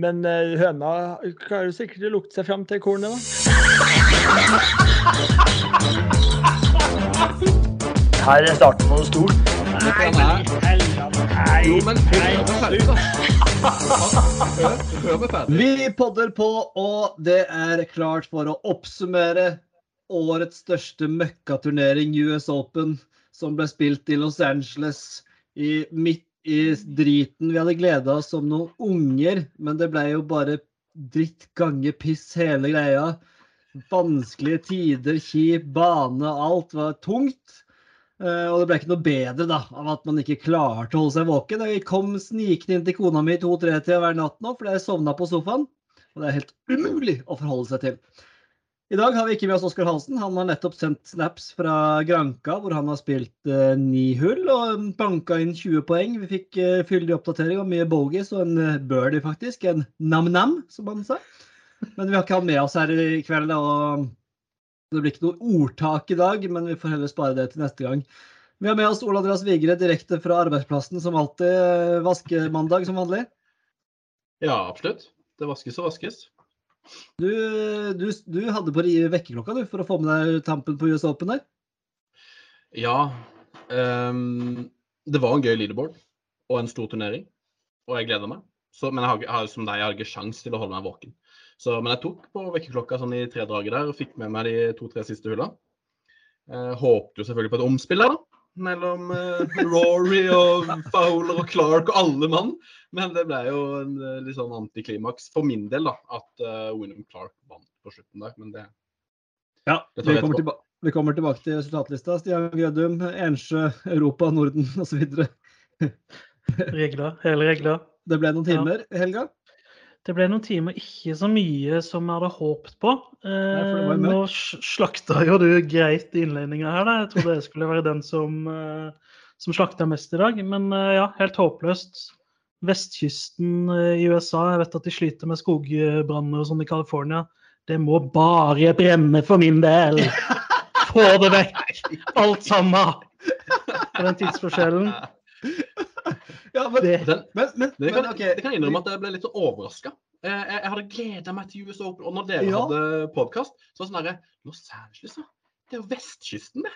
Men eh, høna klarer sikkert å lukte seg fram til kornet, da. Her er starten på noe stort. Nei, Jo, men ferdig. Vi podder på, og det er klart for å oppsummere årets største møkkaturnering, US Open, som ble spilt i Los Angeles i midt i driten. Vi hadde gleda oss som noen unger, men det ble jo bare dritt gange piss hele greia. Vanskelige tider, kjip bane, alt var tungt. Eh, og det ble ikke noe bedre da, av at man ikke klarte å holde seg våken. Jeg kom snikende inn til kona mi to-tre-tida hver natt nå, fordi jeg sovna på sofaen. Og det er helt umulig å forholde seg til. I dag har vi ikke med oss Oskar Halsen. Han har nettopp sendt snaps fra Granka, hvor han har spilt eh, ni hull og banka inn 20 poeng. Vi fikk eh, fyldig oppdatering og mye bogies og en eh, birdie, faktisk. En nam-nam, som han sa. Men vi har ikke han med oss her i kveld. og Det blir ikke noe ordtak i dag, men vi får heller spare det til neste gang. Vi har med oss Ole Andreas Vigre direkte fra arbeidsplassen, som alltid. eh, Vaskemandag som vanlig. Ja, absolutt. Det vaskes og vaskes. Du, du, du hadde på vekkerklokka for å få med deg tampen på US Open der. Ja. Um, det var en gøy leaderboard og en stor turnering, og jeg gleder meg. Så, men jeg har, som deg, jeg har ikke sjans til å holde meg våken. Så, men jeg tok på vekkerklokka sånn i tre draget der og fikk med meg de to-tre siste hullene. Eh, håpte jo selvfølgelig på et omspill der, da. Mellom eh, Rory og Fowler og Clark og alle mann. Men det ble jo en eh, litt sånn antiklimaks for min del, da. At uh, William Clark vant på slutten der. Men det Ja, Det tar vi kommer, tilba vi kommer tilbake til resultatlista. Stian Grødum, Ensjø, Europa, Norden osv. Regler, hele regler. Det ble noen timer i helga. Det ble noen timer ikke så mye som jeg hadde håpet på. Eh, Nei, nå slakta jo du greit innledninga her, da. Jeg trodde jeg skulle være den som, eh, som slakta mest i dag. Men eh, ja, helt håpløst. Vestkysten eh, i USA, jeg vet at de sliter med skogbranner og sånn i California. Det må bare brenne for min del! Få det vekk! Alt sammen! På den tidsforskjellen. Ja, men, Det, den, men, men, men kan, men OK. det kan jeg innrømme at jeg ble litt overraska. Jeg, jeg hadde gleda meg til US Open, og når dere Ja. hadde podkast, så var det sånn herre Los Angeles, da? Det er jo vestkysten, det.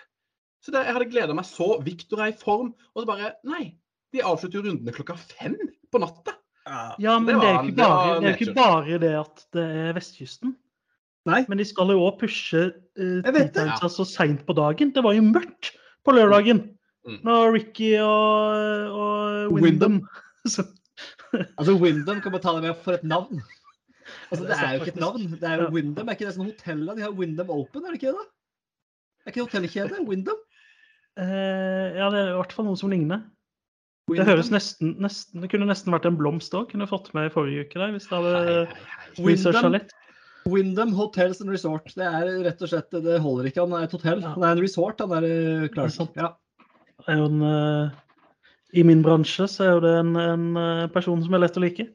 Så det, jeg hadde gleda meg så. Victor er i form. Og så bare Nei. De avslutter jo rundene klokka fem på natta. Ja, men Det det er var- jo ikke det var bare det, er jo ikke bare det at det er vestkysten. Nei. Men de skal jo òg pushe uh, Jeg vet så seint på dagen. Det var jo mørkt på lørdagen. Mm. Når Ricky og, og Wyndham så- Altså, Wyndham kan betale med for et navn. Altså, Det er jo ikke et navn. Det er jo Windham. Er ikke det sånn hotell? De har Wyndham Open, er det ikke det? da? Er ikke det hotellkjede? Wyndham? eh, Ja, det er i hvert fall noe som ligner. Det høres nesten, nesten Det kunne nesten vært en blomst òg. Kunne fått med i forrige uke der, hvis det hadde hei, hei. researcha litt. Wyndham Hotels and Resort. Det er rett og slett Det holder ikke. Han er et hotell. Ja. Han er en resort, han er klar. Det er sant. Ja. Er jo en, eh, I min bransje så er jo det en, en eh, person som er lett å like.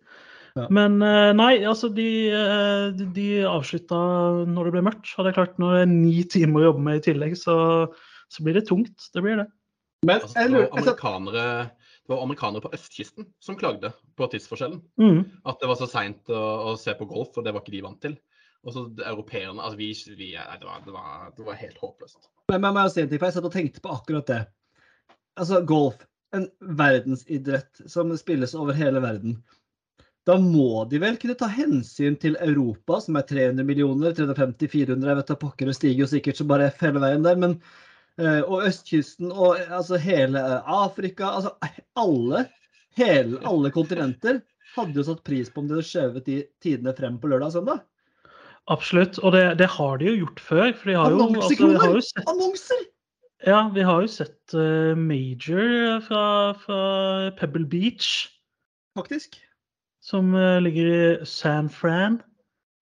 Ja. Men eh, nei, altså de, de- de avslutta når det ble mørkt. Og det er klart, når det er ni timer å jobbe med i tillegg, så, så blir det tungt. Det blir det. Men Altså, det, var amerikanere, det var amerikanere på østkysten som klagde på tidsforskjellen. Mm. At det var så seint å, å se på golf, og det var ikke de vant til. Og så europeerne altså vi, vi, det, var, det, var, det var helt håpløst. Men jeg må si en ting, for jeg satt og tenkte på akkurat det. Altså, golf. En verdensidrett som spilles over hele verden. Da må de vel kunne ta hensyn til Europa, som er 300 millioner, 350-400, jeg vet da pokker, det stiger jo sikkert så bare F hele veien der, men eh, Og østkysten og altså hele Afrika, altså alle, hele, alle kontinenter hadde jo satt pris på om de hadde skjøvet de tidene frem på lørdag og søndag. Absolutt. Og det, det har de jo gjort før. For de har jo, altså, vi har jo sett, Annonser! Ja, vi har jo sett uh, Major fra, fra Pebble Beach. Faktisk. som uh, ligger i San Fran.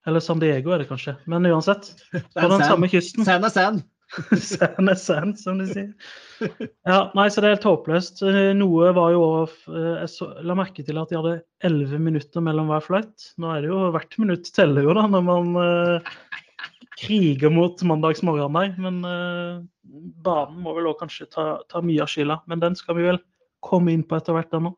Eller San Diego er det kanskje. Men uansett. På den sand. samme kysten. Sand er sand. San er sand, som de sier. Ja, nei, så det er helt håpløst. Eh, Noe var jo eh, Jeg så, la merke til at de hadde elleve minutter mellom hver flight. Nå er det jo hvert minutt teller jo, da, når man eh, kriger mot mandagsmorgenen der. Men uh, banen må vel også kanskje ta, ta mye av skylda. Men den skal vi vel komme inn på etter hvert ennå.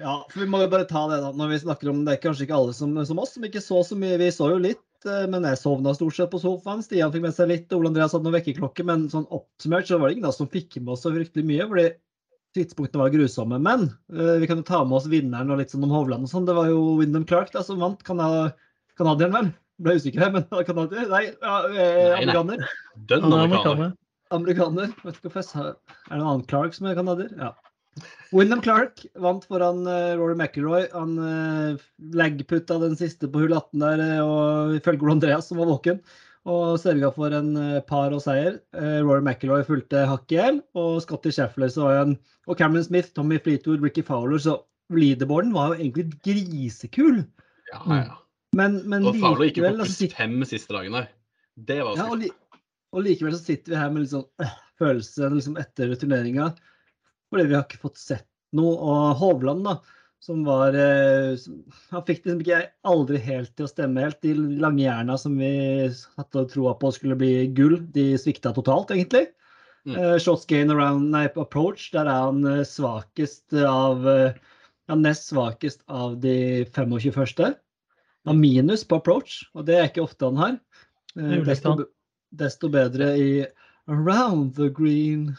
Ja, for vi må jo bare ta det da, når vi snakker om det er kanskje ikke alle som, som oss, som ikke så så mye. Vi så jo litt, eh, men jeg sovna stort sett på sofaen. Stian fikk med seg litt, Ole Andreas hadde noen vekkerklokke, men sånn oppsummert så var det ingen av som fikk med oss så fryktelig mye, fordi tidspunktene var grusomme. Men uh, vi kan jo ta med oss vinneren og litt sånn om Hovland og sånn. Det var jo Wyndham Clark da, som vant. Canadieren, vel? Ble usikker her, men canadier? Nei, ja, eh, Nei, amerikaner. Dønn er amerikaner. amerikaner. Vet ikke hvorfor jeg Er det en annen Clark som er canadier? Ja. Wyndham Clark vant foran uh, Rory McIlroy. Han uh, lagputta den siste på hull 18 der, eh, og ifølge Andreas, som var våken, og sørga for en uh, par og seier. Eh, Rory McIlroy fulgte hakk i og Scotty Scheffler så var en Og Cameron Smith, Tommy Fleetwood, Ricky Fowler. Så leaderboarden var jo egentlig grisekul. Ja, ja. Men, men Og Fowler gikk jo på pluss fem siste dagen der. Det var ja, og, li og likevel så sitter vi her med litt sånn øh, følelse liksom etter turneringa. Fordi vi har ikke fått sett noe. Og Hovland, da, som var eh, som, Han fikk liksom ikke aldri helt til å stemme helt. De lange jerna som vi hadde troa på skulle bli gull, de svikta totalt, egentlig. Mm. Eh, shots gain around nei, approach, der er han eh, svakest av eh, ja, Nest svakest av de 25 første. Han har minus på approach, og det er ikke ofte han har. Eh, desto, desto bedre i around the green.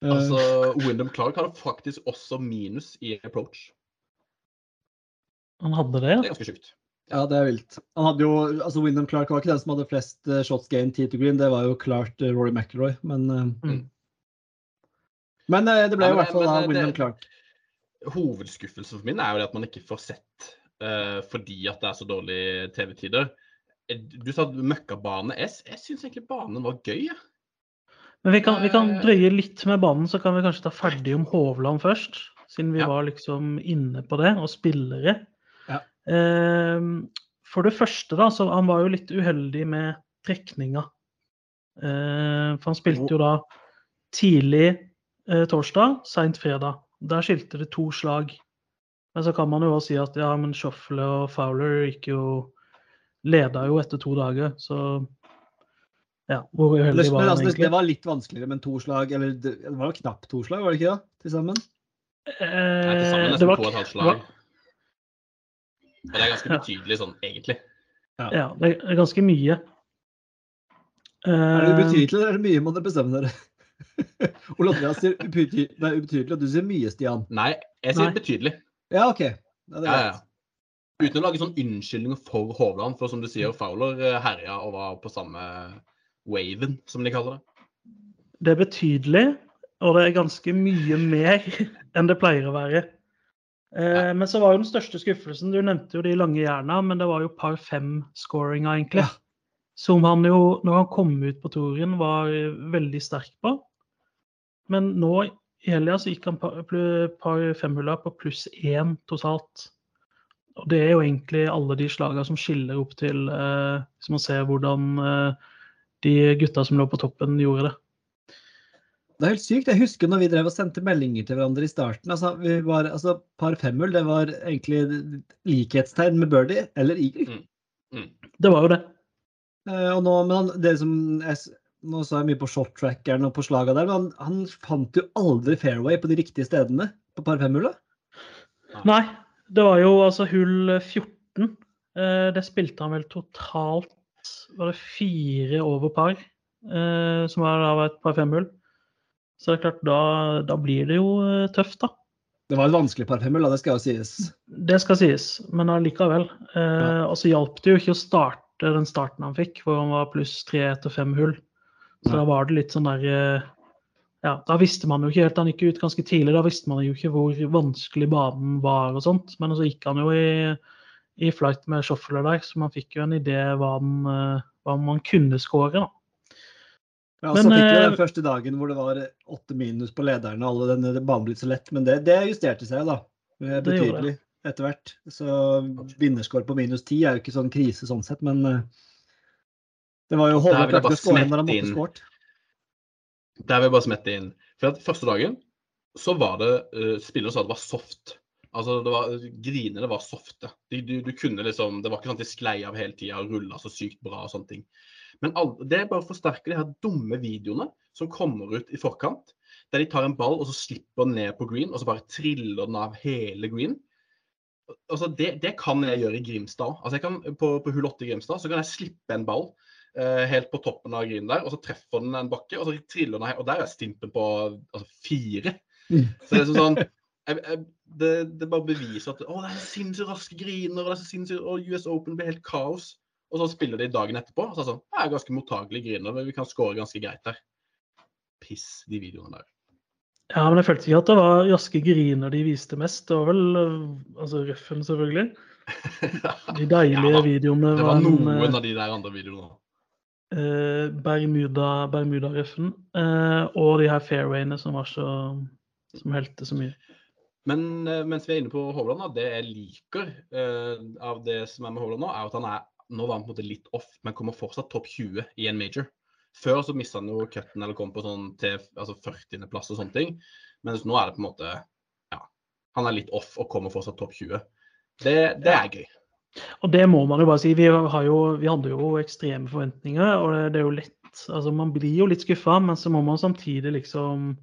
Altså, Wyndham Clark hadde faktisk også minus i approach. Han hadde det, ja? Det er ganske sjukt. ja, det er vilt. Han hadde jo, altså Wyndham Clark var ikke den som hadde flest eh, shots gained 10 to green, det var jo klart eh, Rory McIlroy. Men, eh, Mm. men eh, det ble Ja, jo i hvert fall da Wyndham Clark. Hovedskuffelsen for min er jo det at man ikke får sett eh, fordi at det er så dårlige TV-tider. Eh, Du sa møkkabane. S. jeg syns egentlig banen var gøy. Ja. Men vi kan, vi kan Eh. drøye litt med banen, så kan vi kanskje ta ferdig om Hovland først. Siden vi Ja. var liksom inne på det, og spillere. Ja. Uh, for det første, da, så han var jo litt uheldig med trekninga. Uh, for han spilte jo da tidlig uh, torsdag, seint fredag. Der skilte det to slag. Men så kan man jo også si at ja, men Schoffle og Fowler gikk jo Leda jo etter to dager, så ja, hvor uheldig var han altså, det, egentlig? det var litt vanskeligere med to slag, eller det, var jo knapt to slag, var det ikke det? Til sammen? Det er til sammen Eh, det nesten var, to og et halvt slag. var- Og det er ganske Ja. betydelig sånn, egentlig. ja, det er ganske mye. Er det Eh, ubetydelig eller er det mye, må dere bestemme dere. Ole Andreas sier det er ubetydelig, og du sier mye, Stian. Nei, jeg sier Nei. betydelig. Ja, OK. Ja, det Ja, ja. Uten å lage sånn unnskyldninger for Hovland. For som du sier, Fowler eh, herja og var på samme waven, som de kaller det. Det er betydelig, og det er ganske mye mer enn det pleier å være. Eh, Men så var jo den største skuffelsen Du nevnte jo de lange jerna, men det var jo par fem-scoringa, egentlig. Ja. Som han jo, når han kom ut på touren, var veldig sterk på. Men nå så gikk han par, femhulla på pluss én totalt. Og det er jo egentlig alle de slagene som skiller opp til eh, Hvis man ser hvordan eh, de gutta som lå på toppen, gjorde det. Det er helt sykt. Jeg husker når vi drev og sendte meldinger til hverandre i starten. altså, vi var, altså Par femhull, det var egentlig likhetstegn med birdie eller eagle. Det var jo det. Eh, og nå, men han, det som jeg, Nå sa jeg mye på shorttrackeren og på slaga der, men han, han fant jo aldri fairway på de riktige stedene på par fem-hullet. Nei, det var jo altså hull 14. Eh, det spilte han vel totalt Var det fire over par, eh, som var da et par fem-hull. Så det er klart, da, da blir det jo eh, tøft, da. Det var et vanskelig par fem hull, det skal jo sies. Det skal sies, men allikevel. Eh, Ja. Og så hjalp det jo ikke å starte den starten han fikk, hvor han var pluss tre etter fem hull. Så da var det litt sånn der eh, Ja, da visste man jo ikke helt. Han gikk ut ganske tidlig, da visste man jo ikke hvor vanskelig banen var og sånt. Men så gikk han jo i, i flight med Schoffler der, så man fikk jo en idé hva, han, eh, hva man kunne score, da. Ja, Men, så fikk vi eh, den første dagen hvor det var åtte minus på lederne, alle denne banen ble så lett. Men det, det justerte seg da. Betydelig etter hvert. Så vinnerskår på minus ti er jo ikke sånn krise sånn sett, men det var jo jeg klarte å skåre når han måtte skåret. Der vil jeg bare smette inn. For at første dagen så var det uh, spillere sa det var soft. Altså det var, Grinene var softe. De, du, du kunne liksom, Det var ikke sånn at de sklei av hele tida og rulla så sykt bra og sånne ting. Men all, det bare forsterker de her dumme videoene som kommer ut i forkant. der de tar en ball og så slipper den ned på green, og så bare triller den av hele green. Altså, det, det kan jeg gjøre i Grimstad. Altså, jeg kan, på, på hull 8 i Grimstad så kan jeg slippe en ball helt på toppen av grinen der, og så treffer den en bakke, og så triller den her, og der er stimpen på altså, fire. Mm. Så det er sånn, sånn jeg, jeg, det, det bare beviser at å, det er sinnssykt raske griner, og det er så sinnssykt, og US Open blir helt kaos. Og så spiller de dagen etterpå, og så er det sånn er ganske mottagelig griner, men vi kan score ganske greit der. Piss, de videoene der. Ja, men jeg følte ikke at det var raske griner de viste mest. Det var vel altså røffen, selvfølgelig. De deilige Ja, videoene Det var en, noen en, av de der andre videoene. Eh, Bermuda, Bermuda-røffen eh, og de her fairwayene som var så som helte så mye. Men eh, mens vi er inne på Hovland, da, det jeg liker eh, av det som er med Hovland nå, er at han er nå var han på en måte litt off, men kommer fortsatt topp 20 i en major. Før så mista han jo cutten eller kom på sånn til altså 40.-plass og sånne ting. Mens nå er det på en måte Ja, han er litt off og kommer fortsatt topp 20. Det, det er gøy. Og det må man jo bare si. Vi, har jo, vi hadde jo ekstreme forventninger, og det, er jo lett Altså, man blir jo litt skuffa, men så må man samtidig liksom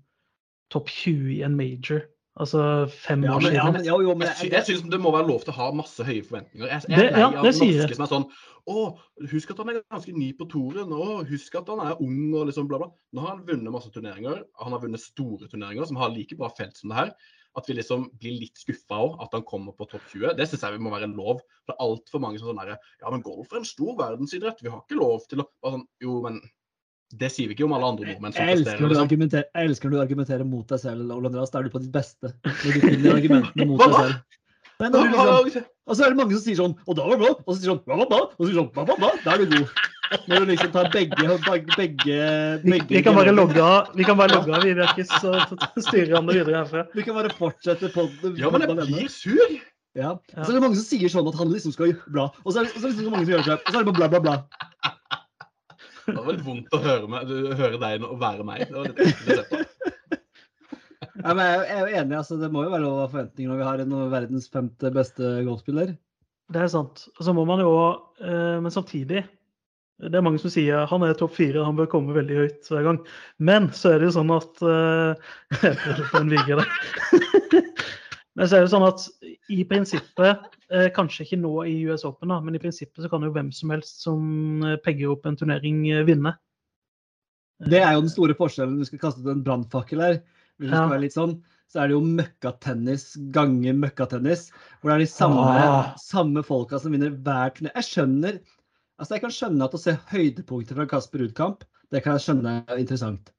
Topp 20 i en major. Altså fem Ja, år men, ja, men, ja, jo, men Jeg, jeg, jeg syns det må være lov til å ha masse høye forventninger. Jeg, jeg Det- ja, det sier jeg. som er sånn Å, husk at han er ganske ny på toren. Å, husk at han er ung og liksom bla, bla. Nå har han vunnet masse turneringer. Han har vunnet store turneringer som har like bra felt som det her. At vi liksom blir litt skuffa òg, at han kommer på topp 20. Det syns jeg vi må være lov. For det er altfor mange som sånn derre Ja, men golf er en stor verdensidrett. Vi har ikke lov til å sånn, Jo, men det sier vi ikke om alle andre nordmenn som jeg, elsker presterer. Liksom. jeg elsker når du argumenterer mot deg selv, Ole Andreas. Da er du på ditt beste. Når du finner argumentene mot deg selv. Nei, liksom, og så er det mange som sier sånn Og da var det bra. Og så sier sånn Bla, bla, bla. Og så sier sånn Bla, bla, da? Da er du god. Når du liksom tar begge begge, begge, Vi, kan bare logge av. Vi kan bare logge av. Vi ikke så styre han videre herfra. Vi kan bare fortsette på Ja, men jeg blir sur. Ja. Og så er det mange som sier sånn at han liksom skal gjøre bla. Og så er det, så er det liksom mange som gjør det. Og så er det bare bla, bla, bla. Det var litt vondt å høre, meg, høre deg og være meg. Det var litt ekkelt å se på. Ja, men jeg, er jo enig. altså Det må jo være lov av forventninger når vi har en av verdens femte beste golfspiller. Det er sant. Og så må man jo eh, Men samtidig Det er mange som sier han er topp fire, han bør komme veldig høyt hver gang. Men så er det jo sånn at eh, Jeg der. Men så er det sånn at i prinsippet, eh, kanskje ikke nå i US Open, da, men i prinsippet så kan jo hvem som helst som eh, pegger opp en turnering, vinne. Det er jo den store forskjellen. Du skal kaste ut en brannfakkel her. Hvis det skal være litt sånn, så er det jo møkkatennis ganger møkkatennis. Hvor det er de samme, Ah. samme folka som vinner hver turné. Jeg skjønner altså jeg kan skjønne at å se høydepunkter fra Kasper Ruud-kamp, det kan jeg skjønne er interessant.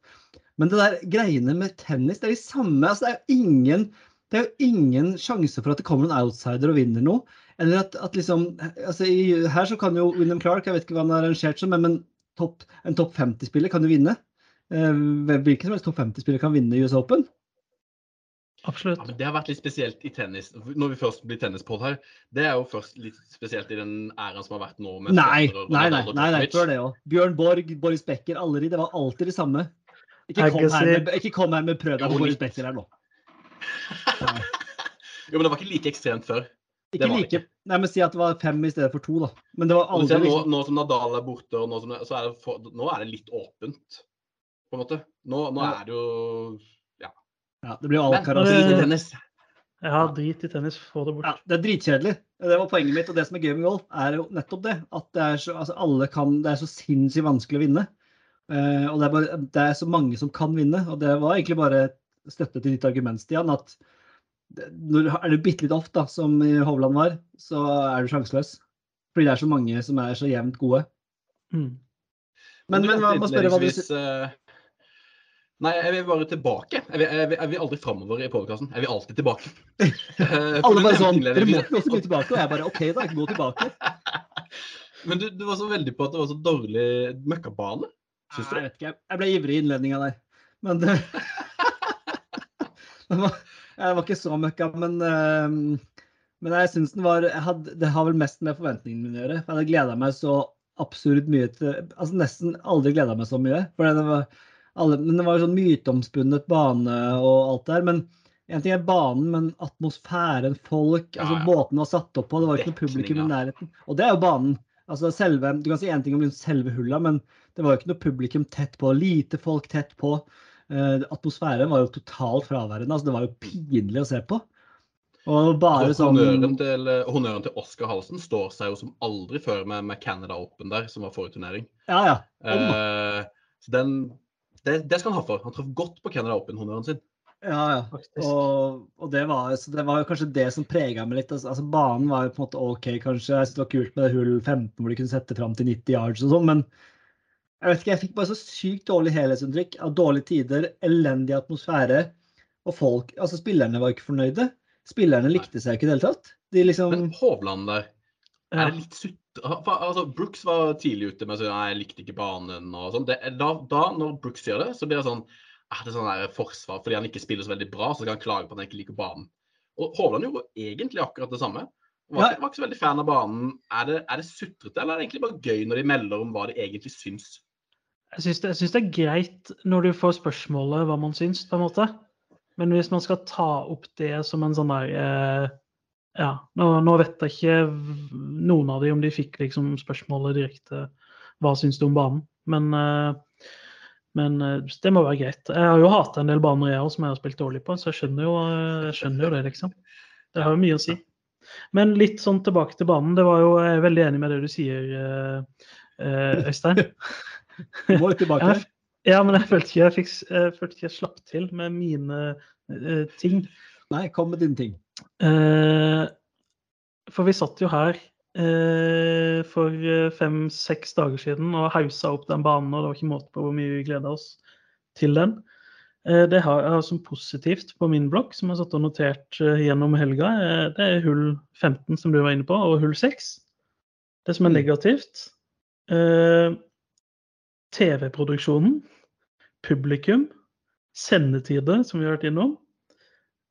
Men det der greiene med tennis, det er de samme. altså Det er jo ingen, det er jo ingen sjanse for at det kommer en outsider og vinner noe. Eller at, at liksom altså i, Her så kan jo William Clark, jeg vet ikke hva han har arrangert som, men, men topp, en topp 50-spiller kan jo vinne. Eh, hvilken som helst topp 50-spiller kan vinne US Open. Absolutt. Ja, det har vært litt spesielt i tennis. Når vi først blir tennispod her, det er jo først litt spesielt i den æraen som har vært nå. med Nei, Federer, nei, nei, nei, nei, før det òg. Bjørn Borg, Boris Becker, alle de. Det var alltid det samme. Ikke kom, her med, ikke kom her med prøv deg på Boris. Becker her nå. Jo, men det var ikke like ekstremt før. Ikke like, nei, men Si at det var fem i stedet for to, da. Men det var aldri nå, liksom, nå som Nadal er borte, og nå, som så er det for, nå er det litt åpent. På en måte. Nå, nå Ja. er det jo ja, Det blir Alcaraz. drit i tennis. Ja, drit i tennis. Få det bort. Ja, det er dritkjedelig. Det var poenget mitt. Og det som er gøy med golf, er jo nettopp det. At det er så, altså alle kan, det er så sinnssykt vanskelig å vinne. Uh, og det er, bare, det er så mange som kan vinne. Og det var egentlig bare støtte til ditt argument, Stian. At det, når, er du bitte litt off, da, som i Hovland var, så er du sjanseløs. Fordi det er så mange som er så jevnt gode. Mm. Men, men, men hva, må spørre hva du sier... eh, Nei, jeg vil bare tilbake. Jeg vil, jeg vil, jeg vil aldri framover i podkasten. Jeg vil alltid tilbake. Eh, Alle bare sånn Dere må ikke også gå tilbake. Og jeg bare OK, da. Gå tilbake. Men du, du var så veldig på at det var så dårlig møkkabane. Syns du Jeg vet ikke. jeg- ble ivrig i innledninga der. Men det, det var, Jeg var ikke så møkka, men eh, Men jeg syns den var jeg hadde, Det har vel mest med forventningene mine å gjøre. Jeg hadde gleda meg så absurd mye til Altså nesten aldri gleda meg så mye. For det var alle, men det var jo sånn myteomspunnet bane og alt der. Men en ting er banen, men atmosfæren, folk, Ja, altså ja. båten var satt opp på, det var ikke noe publikum i nærheten. Og det er jo banen. Altså selve, Du kan si én ting om liksom selve hulla, men det var jo ikke noe publikum tett på. Lite folk tett på. Eh, atmosfæren var jo totalt fraværende. altså Det var jo pinlig å se på. Og bare Altså, honnøren, til, eh, honnøren til Oscar Halsen står seg jo som aldri før med, med Canada Open der, som var forrige turnering. Ja, ja. Eh, så den, det, det skal han ha for. Han traff godt på Canada Open-honnøren sin. ja, ja. Og, og det, var, så det var kanskje det som prega meg litt. Altså, altså, banen var jo på en måte OK, kanskje. Jeg synes det var kult med det hull 15 hvor de kunne sette fram til 90 yards og sånn, men jeg vet ikke, jeg fikk bare så sykt dårlig helhetsinntrykk av dårlige tider, elendig atmosfære, og folk Altså, spillerne var ikke fornøyde. Spillerne likte seg ikke i det hele tatt. De liksom Men Hovland der, er det litt sutt... Altså, Brooks var tidlig ute med å si at jeg likte ikke banen og sånn. Da, da, når Brooks gjør det, så blir det sånn er det sånn der forsvar fordi han ikke spiller så veldig bra, så skal han klage på at han ikke liker banen. Og Hovland gjorde egentlig akkurat det samme. Var, Ja. ikke, var ikke så veldig fan av banen. Er det, er det sutrete, eller er det egentlig bare gøy når de melder om hva de egentlig syns? Jeg syns det, det er greit når du får spørsmålet hva man syns, på en måte. Men hvis man skal ta opp det som en sånn der eh, Ja, nå, nå vet jeg ikke noen av de om de fikk liksom spørsmålet direkte hva syns du om banen, men eh, men eh, det må være greit. Jeg har jo hata en del baner jeg også, som jeg har spilt dårlig på, så jeg skjønner jo, eh, jeg skjønner jo det, liksom. Det har jo mye å si. Men litt sånn tilbake til banen. Det var jo, Jeg er veldig enig med det du sier, Øystein. Du må jo tilbake. Ja, Ja, men jeg følte ikke jeg, fikk, jeg, følte ikke jeg slapp til med mine uh, ting. Nei, kom med dine ting. Eh, for vi satt jo her eh, for fem-seks dager siden og hausa opp den banen, og det var ikke måte på hvor mye vi gleda oss til den. Eh, det har jeg som positivt på min blokk, som jeg har satt og notert eh, gjennom helga, eh, det er hull 15 som du var inne på, og hull 6. Det som er Mm. negativt eh, TV-produksjonen, publikum, sendetider, som vi har vært innom,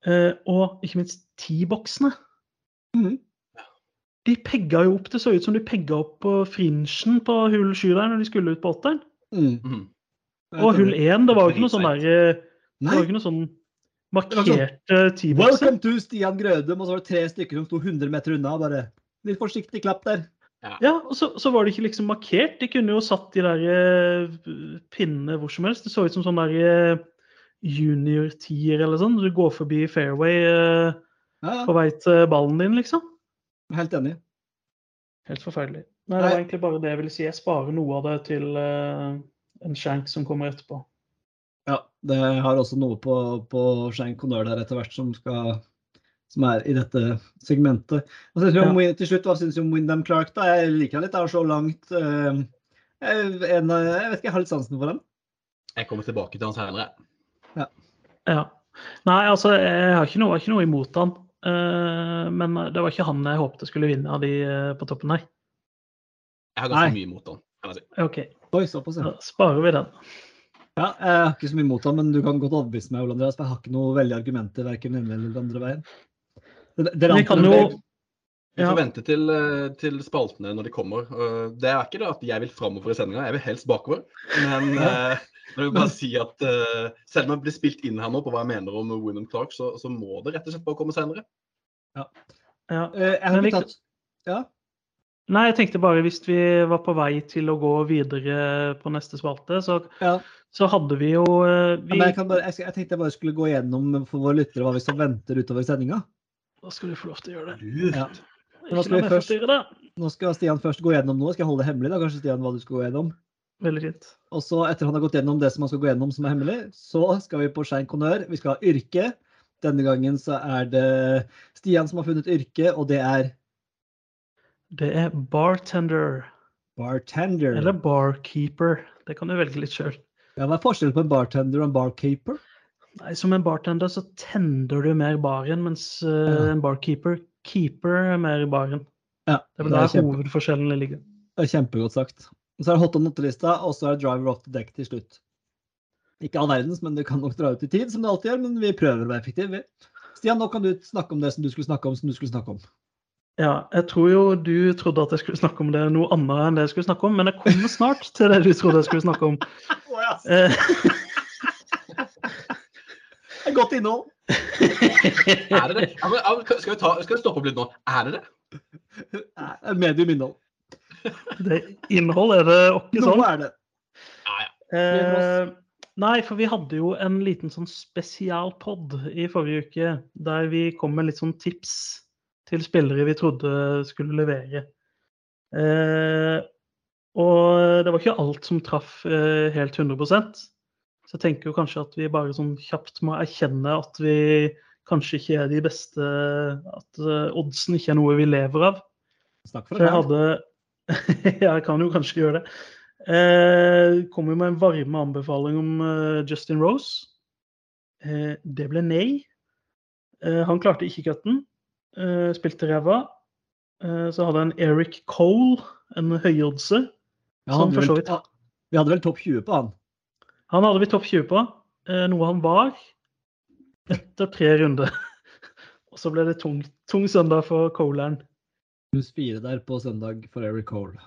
eh, og ikke minst T-boksene. Mm. De pegga jo opp, Det så ut som de pegga opp på fringen på hull sju der når de skulle ut på åtteren. Mm. Og hull 1, det var jo ikke noe sånn der eh, Det var jo ikke noe sånn var markerte T-bokser. Welcome to Stian Grødem, og så var det tre stykker som sto 100 meter unna. Bare litt forsiktig klapp der. Ja, og så, så var det ikke liksom markert. De kunne jo satt de der eh, pinnene hvor som helst. Det så ut som sånn der eh, junior-tier eller sånn. Du går forbi fairway eh, Ja, på vei til ballen din, liksom. helt enig. Helt forferdelig. Nei, det var egentlig bare det jeg ville si. Jeg sparer noe av det til uh, en shank som kommer etterpå. Ja, det har også noe på, på Shank nøl der etter hvert som, skal, som er i dette segmentet. Om, til slutt, hva syns du om Windham Clark? da? Jeg liker han litt. Han er så langt uh, jeg, en, jeg vet ikke, jeg har litt sansen for ham. Jeg kommer tilbake til han senere. Ja. Nei, altså, jeg har ikke noe, jeg har ikke noe imot han. Eh, men det var ikke han jeg håpte skulle vinne av de eh, på toppen her. Jeg har ganske Nei. mye imot han. si. OK, Oi, såpass, ja. da sparer vi den. ja. Jeg har ikke så mye imot han, men du kan godt overbevise meg, Ole Andreas. Jeg har ikke noe veldig argumenter verken den ene eller den andre veien. Det, det Vi kan jo Vi Ja. får vente til, eh, til spaltene når de kommer. Eh, Det er ikke det at jeg vil framover i sendinga, jeg vil helst bakover. Men jeg vil bare si at uh, selv om jeg blir spilt inn her nå på hva jeg mener om Wyndham Clark, så, så må det rett og slett bare komme senere. ja. Eh, Jeg har vi ikke tatt Ja. Nei, jeg tenkte bare hvis vi var på vei til å gå videre på neste spalte, så, ja. så hadde vi jo uh, vi, Men jeg, kan bare, jeg, jeg tenkte jeg bare skulle gå gjennom for våre lyttere hva vi som venter utover sendinga. Da skal du få lov til å gjøre det. Ja. Nå skal først- Nå skal Stian først gå gjennom noe. Skal jeg holde det hemmelig, da, kanskje, Stian, hva du skal gå gjennom? Veldig fint. Og så, etter han har gått gjennom det som han skal gå gjennom som er hemmelig, så skal vi på Skein Honnør. Vi skal ha yrke. Denne gangen så er det Stian som har funnet yrke, og det er Det er bartender. bartender. Eller barkeeper. Det kan du velge litt sjøl. Ja, hva er forskjellen på en bartender og en barkeeper? Nei, Som en bartender så tender du mer baren, mens uh, en barkeeper keeper mer i baren. Ja, Det er vel der er hovedforskjellene ligger. det er kjempegodt sagt. Og så er det hot on not-lista, og så er det driver off the deck til slutt. Ikke all verdens, men det kan nok dra ut i tid, som det alltid gjør, men vi prøver å være effektive. Stian, nå kan du snakke om det som du skulle snakke om, som du skulle snakke om. Ja, jeg tror jo du trodde at jeg skulle snakke om det noe annet enn det jeg skulle snakke om, men jeg kommer snart til det du trodde jeg skulle snakke om. Eh, Det er godt innhold. Er det det? Ja, men, skal, vi ta, skal vi stoppe opp litt nå? Er det det? Er Medium innhold. Det innhold er det ikke sånn. Noe er det. Ja, ja. Eh, Nei, for vi hadde jo en liten sånn spesialpod i forrige uke, der vi kom med litt sånn tips til spillere vi trodde skulle levere. Eh, og det var ikke alt som traff eh, helt 100% Så jeg tenker jo kanskje at vi bare sånn kjapt må erkjenne at vi kanskje ikke er de beste At eh, oddsen ikke er noe vi lever av. Snakk for Så jeg hadde Ja, jeg kan jo kanskje gjøre det. Eh, kom jo med en varme anbefaling om eh, Justin Rose. Eh, det ble nei. Eh, han klarte ikke cutten. Eh, spilte ræva. Eh, så hadde en Eric Cole, en høyoddse. Vi så vel- vidt Vi hadde vel topp 20 på han. Han hadde vi topp 20 på, noe han var etter tre runder. Og så ble det tung, tung søndag for Colern. Pluss fire der på søndag for Eric Cole.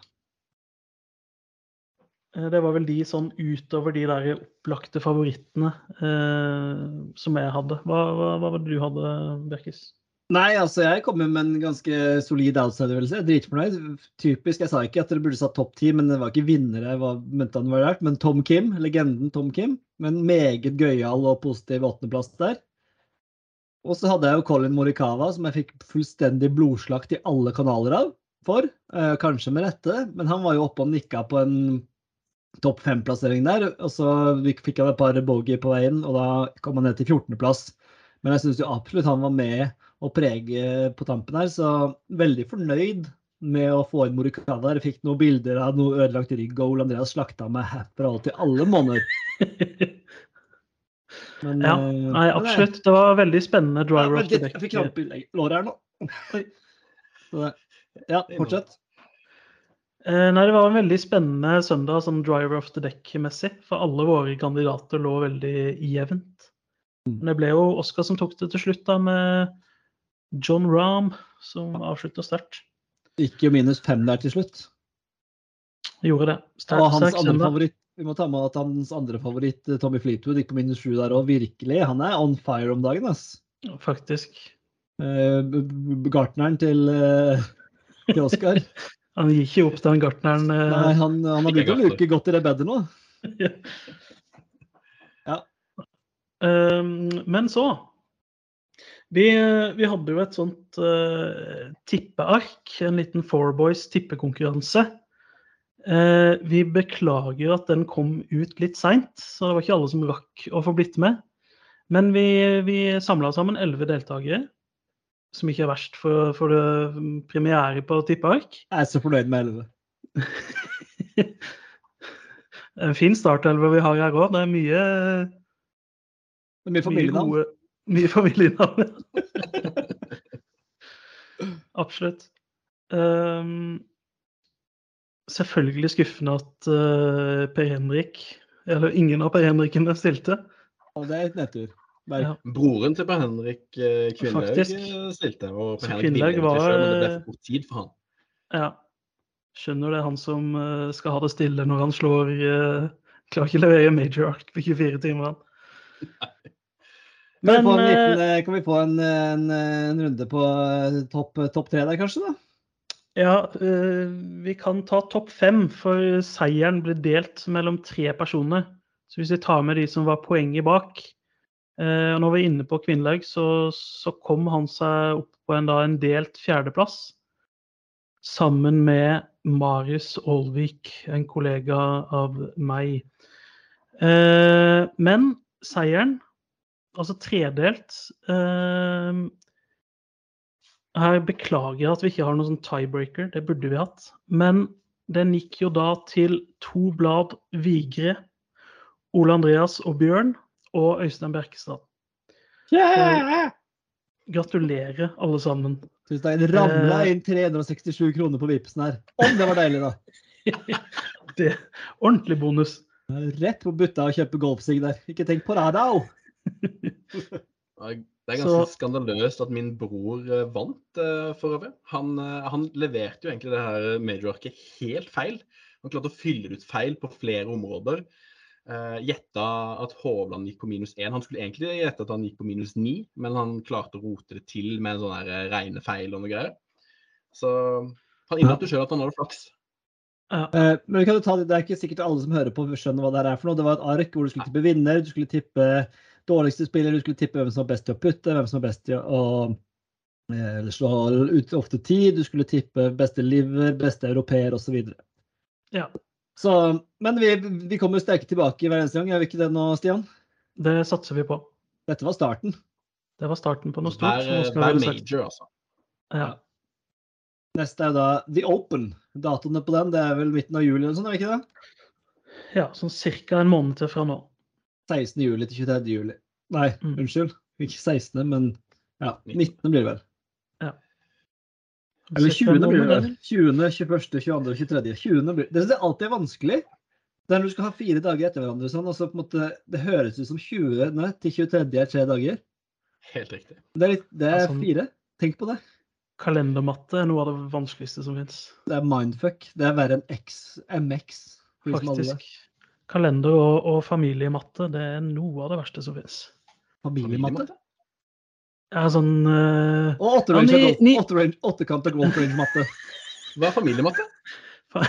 Eh, Det var vel de sånn utover de der opplagte favorittene eh, som jeg hadde. Hva, hva, hva var det du hadde, Bjerkis? Nei, altså jeg kommer med en ganske solid outsider-øvelse. Dritfornøyd. Typisk, Jeg sa ikke at dere burde satt topp ti, men det var ikke vinnere. jeg var- mente han var rart, Men Tom Kim, legenden Tom Kim, med en meget gøyal og positiv åttendeplass der. Og så hadde jeg jo Colin Morikawa, som jeg fikk fullstendig blodslakt i alle kanaler av. For, eh, kanskje med rette, men han var jo oppe og nikka på en topp fem-plassering der. Og så fikk han et par bogey på veien, og da kom han ned til 14.-plass. Men jeg syns jo absolutt han var med å prege på tampen her, så veldig fornøyd med å få inn Morikawa. Jeg fikk noen bilder av noe ødelagt rygg, og Ole Andreas slakta meg herfra og til alle måneder. Men, Ja, eh, Nei, absolutt. Det var veldig spennende Ja, driver men of the deck. Jeg fikk krampe i låret her nå. Oi. Ja, fortsett. Eh, Nei, det var en veldig spennende søndag sånn driver of the deck-messig, for alle våre kandidater lå veldig jevnt. Men det ble jo Oskar som tok det til slutt, da, med John Rahm som avslutta sterkt. Ikke minus fem der til slutt. Gjorde det. Sterk, Og hans andre favoritt vi må ta med at hans andre favoritt, eh, Tommy Fleetwood, gikk på minus sju der òg. Virkelig. Han er on fire om dagen, ass. Faktisk. Eh, b- Gartneren til, eh, til Oscar. Han gikk ikke opp den gartneren. Nei, eh, han, han har begynt å luke godt i det bedet nå. Um, men så vi, vi hadde jo et sånt uh, tippeark, en liten Four Boys tippekonkurranse. Eh, vi beklager at den kom ut litt seint, så det var ikke alle som rakk å få blitt med. Men vi, vi samla sammen elleve deltakere, som ikke er verst for, for det premiere på tippeark. Jeg er så fornøyd med elleve. En fin startelver vi har her òg. Det er mye Det er mye Mye familienavn. gode Mye familienavn. Absolutt. Ehm, selvfølgelig skuffende at uh, Per Henrik, eller ingen av Per Henrikene, stilte. Og det er et nedtur. Berg. Ja. Broren til Per Henrik eh, Kvinlaug eh, stilte, og Per Henrik egentlig var, selv, men det ble for kort tid for han. Ja. Skjønner det er han som uh, skal ha det stille når han slår uh, Klarer ikke å levere major arc på 24 timer. han. Kan, vi få en liten, kan vi få en, en, en runde på topp topp tre der, kanskje? da? Ja, eh, vi kan ta topp fem, for seieren ble delt mellom tre personer. Så hvis vi tar med de som var poenget bak eh, og Når vi er inne på kvinnelag, så, så kom han seg opp på en, da, en delt fjerdeplass. Sammen med Marius Aalvik, en kollega av meg. Eh, men seieren, altså tredelt her beklager jeg at vi ikke har noen sånn tiebreaker, det burde vi hatt. Men den gikk jo da til to blad Vigre, Ole Andreas og Bjørn og Øystein Bjerkestad. Gratulerer, alle sammen. Synes det ramla Eh. inn 367 kroner på Vipsen her. Om det var deilig, da! Det Ordentlig bonus. Rett på butta og kjøpe golfsigg der. Ikke tenk på det, da! Det er ganske Så- skandaløst at min bror eh, vant, eh, for øvrig. Han, eh, han leverte jo egentlig det her major-arket helt feil. Han klarte å fylle ut feil på flere områder. Gjetta at Hovland gikk på minus én. Han skulle egentlig gjette at han gikk på minus ni, men han klarte å rote det til med en sånn regnefeil og noe greier. Så han innrømte sjøl at han hadde flaks. Ja. Men vi kan jo ta, det det er ikke sikkert alle som hører på skjønner hva det her er for noe. Det var et ark hvor du skulle tippe vinner, du skulle tippe dårligste spiller, du skulle tippe hvem som var best til å putte, hvem som var best til å eh, eller slå ut ofte tid, du skulle tippe beste liver, beste europeer osv. Ja. Så, men vi, vi kommer sterke tilbake hver eneste gang, gjør vi ikke det nå, Stian? Det satser vi på. Dette var starten. Det var starten på noe stort. Hver, så hver major, altså. Ja. Neste er jo da The Open. Datoene på den det er vel midten av juli eller sånn, er det ikke det? ja, sånn ca. en måned til fra nå. 16. juli til 23. juli. Nei, Mm. unnskyld. Ikke 16., men ja, 19. blir det vel. Eller Cirka 20. en blir det vel. 20., 21., 22., 23. 20. blir det. Det er alltid vanskelig. Det er når du skal ha fire dager etter hverandre. Sånn, og så på en måte, det høres ut som 20. Nei, til 23. er tre dager. Helt riktig. Det er, litt, det er Altså, fire. Tenk på det. Kalendermatte er noe av det vanskeligste som fins. Det er mindfuck. Det er verre enn X, MX. Faktisk. Kalender og, og familiematte, det er noe av det verste som fins. Familiematte. Ja, sånn uh, Og Ja, åttekant og golf range-matte. Hva er familiematte? fa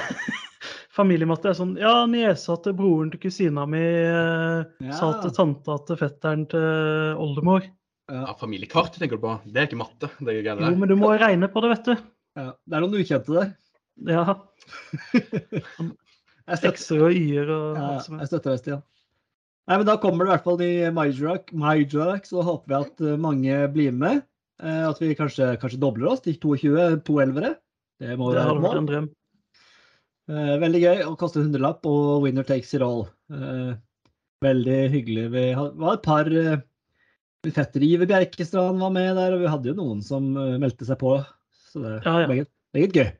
Familiematte er sånn Ja, niesa til broren til kusina mi eh, sa til tanta til fetteren til oldemor. Ja, familiekart tenker du på. Det er ikke matte. det er greiene Jo, der. men du må regne på det, vet du. Ja, det er noen ukjente der. Ja. Jeg X-er og y-er og ja, alt som er. jeg støtter deg, Stian. Nei, men Da kommer det i hvert fall Majorak, Majorak, så håper vi at eh, mange blir med. Eh, At vi kanskje, kanskje dobler oss til 22, to elvere. Det må Det være en drøm. Eh, Veldig gøy. Og kaste hundrelapp, og winner takes it all. Veldig hyggelig. Vi var et par fettere. Iver Bjerkestrand var med der, og vi hadde jo noen som meldte seg på. Så det Ja, ja. meget, meget gøy.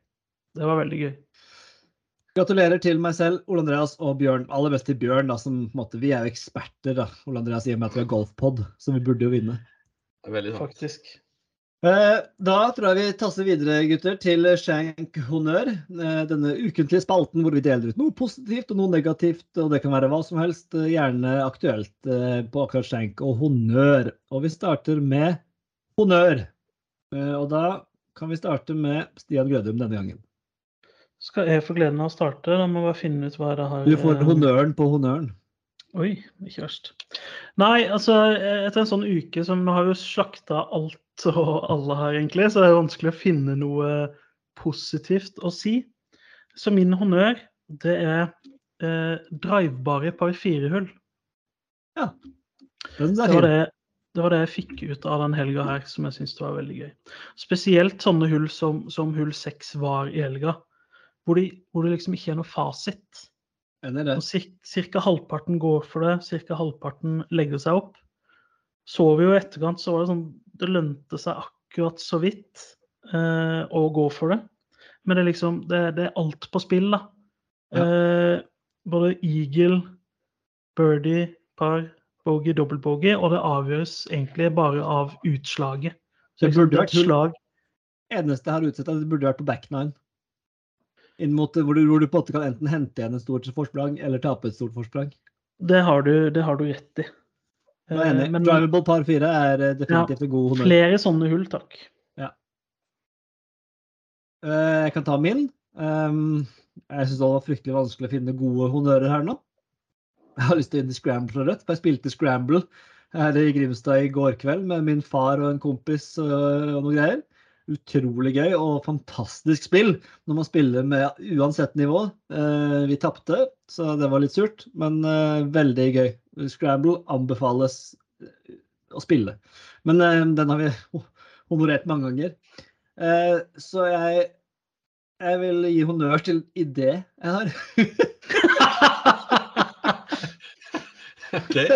Det var veldig gøy. Gratulerer til meg selv, Ole Andreas og Bjørn. Aller best til Bjørn, da, som på en måte, vi er jo eksperter, da. Ole Andreas i og med at vi har golfpod, så vi burde jo vinne. Det er Veldig sant. Faktisk. Eh, Da tror jeg vi tasser videre, gutter, til Shank honnør. Eh, Denne ukentlige spalten hvor vi deler ut noe positivt og noe negativt, og det kan være hva som helst, eh, gjerne aktuelt eh, på akkurat Shank og honnør. Og vi starter med honnør. Eh, Og da kan vi starte med Stian Grødum denne gangen. Skal jeg få gleden av å starte? Da må jeg bare finne ut hva det har Du får eh, honnøren på honnøren. Oi, ikke verst. Nei, altså etter en sånn uke som nå har jo slakta alt og alle her, egentlig, så det er vanskelig å finne noe positivt å si. Så min honnør, det er eh, drivebare par firehull. Den Det er var fin. det, det var det jeg fikk ut av den helga her, som jeg syns var veldig gøy. Spesielt sånne hull som, som hull seks var i helga, hvor, de, hvor det liksom ikke er noe fasit. Det. Og Ca. halvparten går for det, ca. halvparten legger seg opp. Så vi jo i etterkant, så var det sånn Det lønte seg akkurat så vidt eh, å gå for det. Men det er liksom Det, det er alt på spill, da. Ja. Eh, både eagle, birdie, par, bogey, dobbeltbogey, og det avgjøres egentlig bare av utslaget. Så Det liksom, burde det vært slag eneste jeg har utsett, er at det burde vært på back nine. Inn mot, hvor, du, hvor du på en måte kan enten hente igjen et stort forsprang eller tape et stort forsprang. Det har du, det har du rett i. Jeg er enig. Eh, men Drivable par fire er eh, definitivt en god honnør. flere sånne hull, takk. Ja. Jeg kan ta min. Um, jeg syns det var fryktelig vanskelig å finne gode honnører her nå. Jeg har lyst til å inn i Scramble fra Rødt, for jeg spilte Scramble her i Grimstad i går kveld med min far og en kompis og, noen greier. Utrolig gøy og fantastisk spill når man spiller med uansett nivå. Eh, vi tapte, så det var litt surt, men eh, veldig gøy. Scramble anbefales eh, å spille. Men eh, den har vi honorert mange ganger. Eh, så jeg, jeg vil gi honnør til idé jeg har. OK.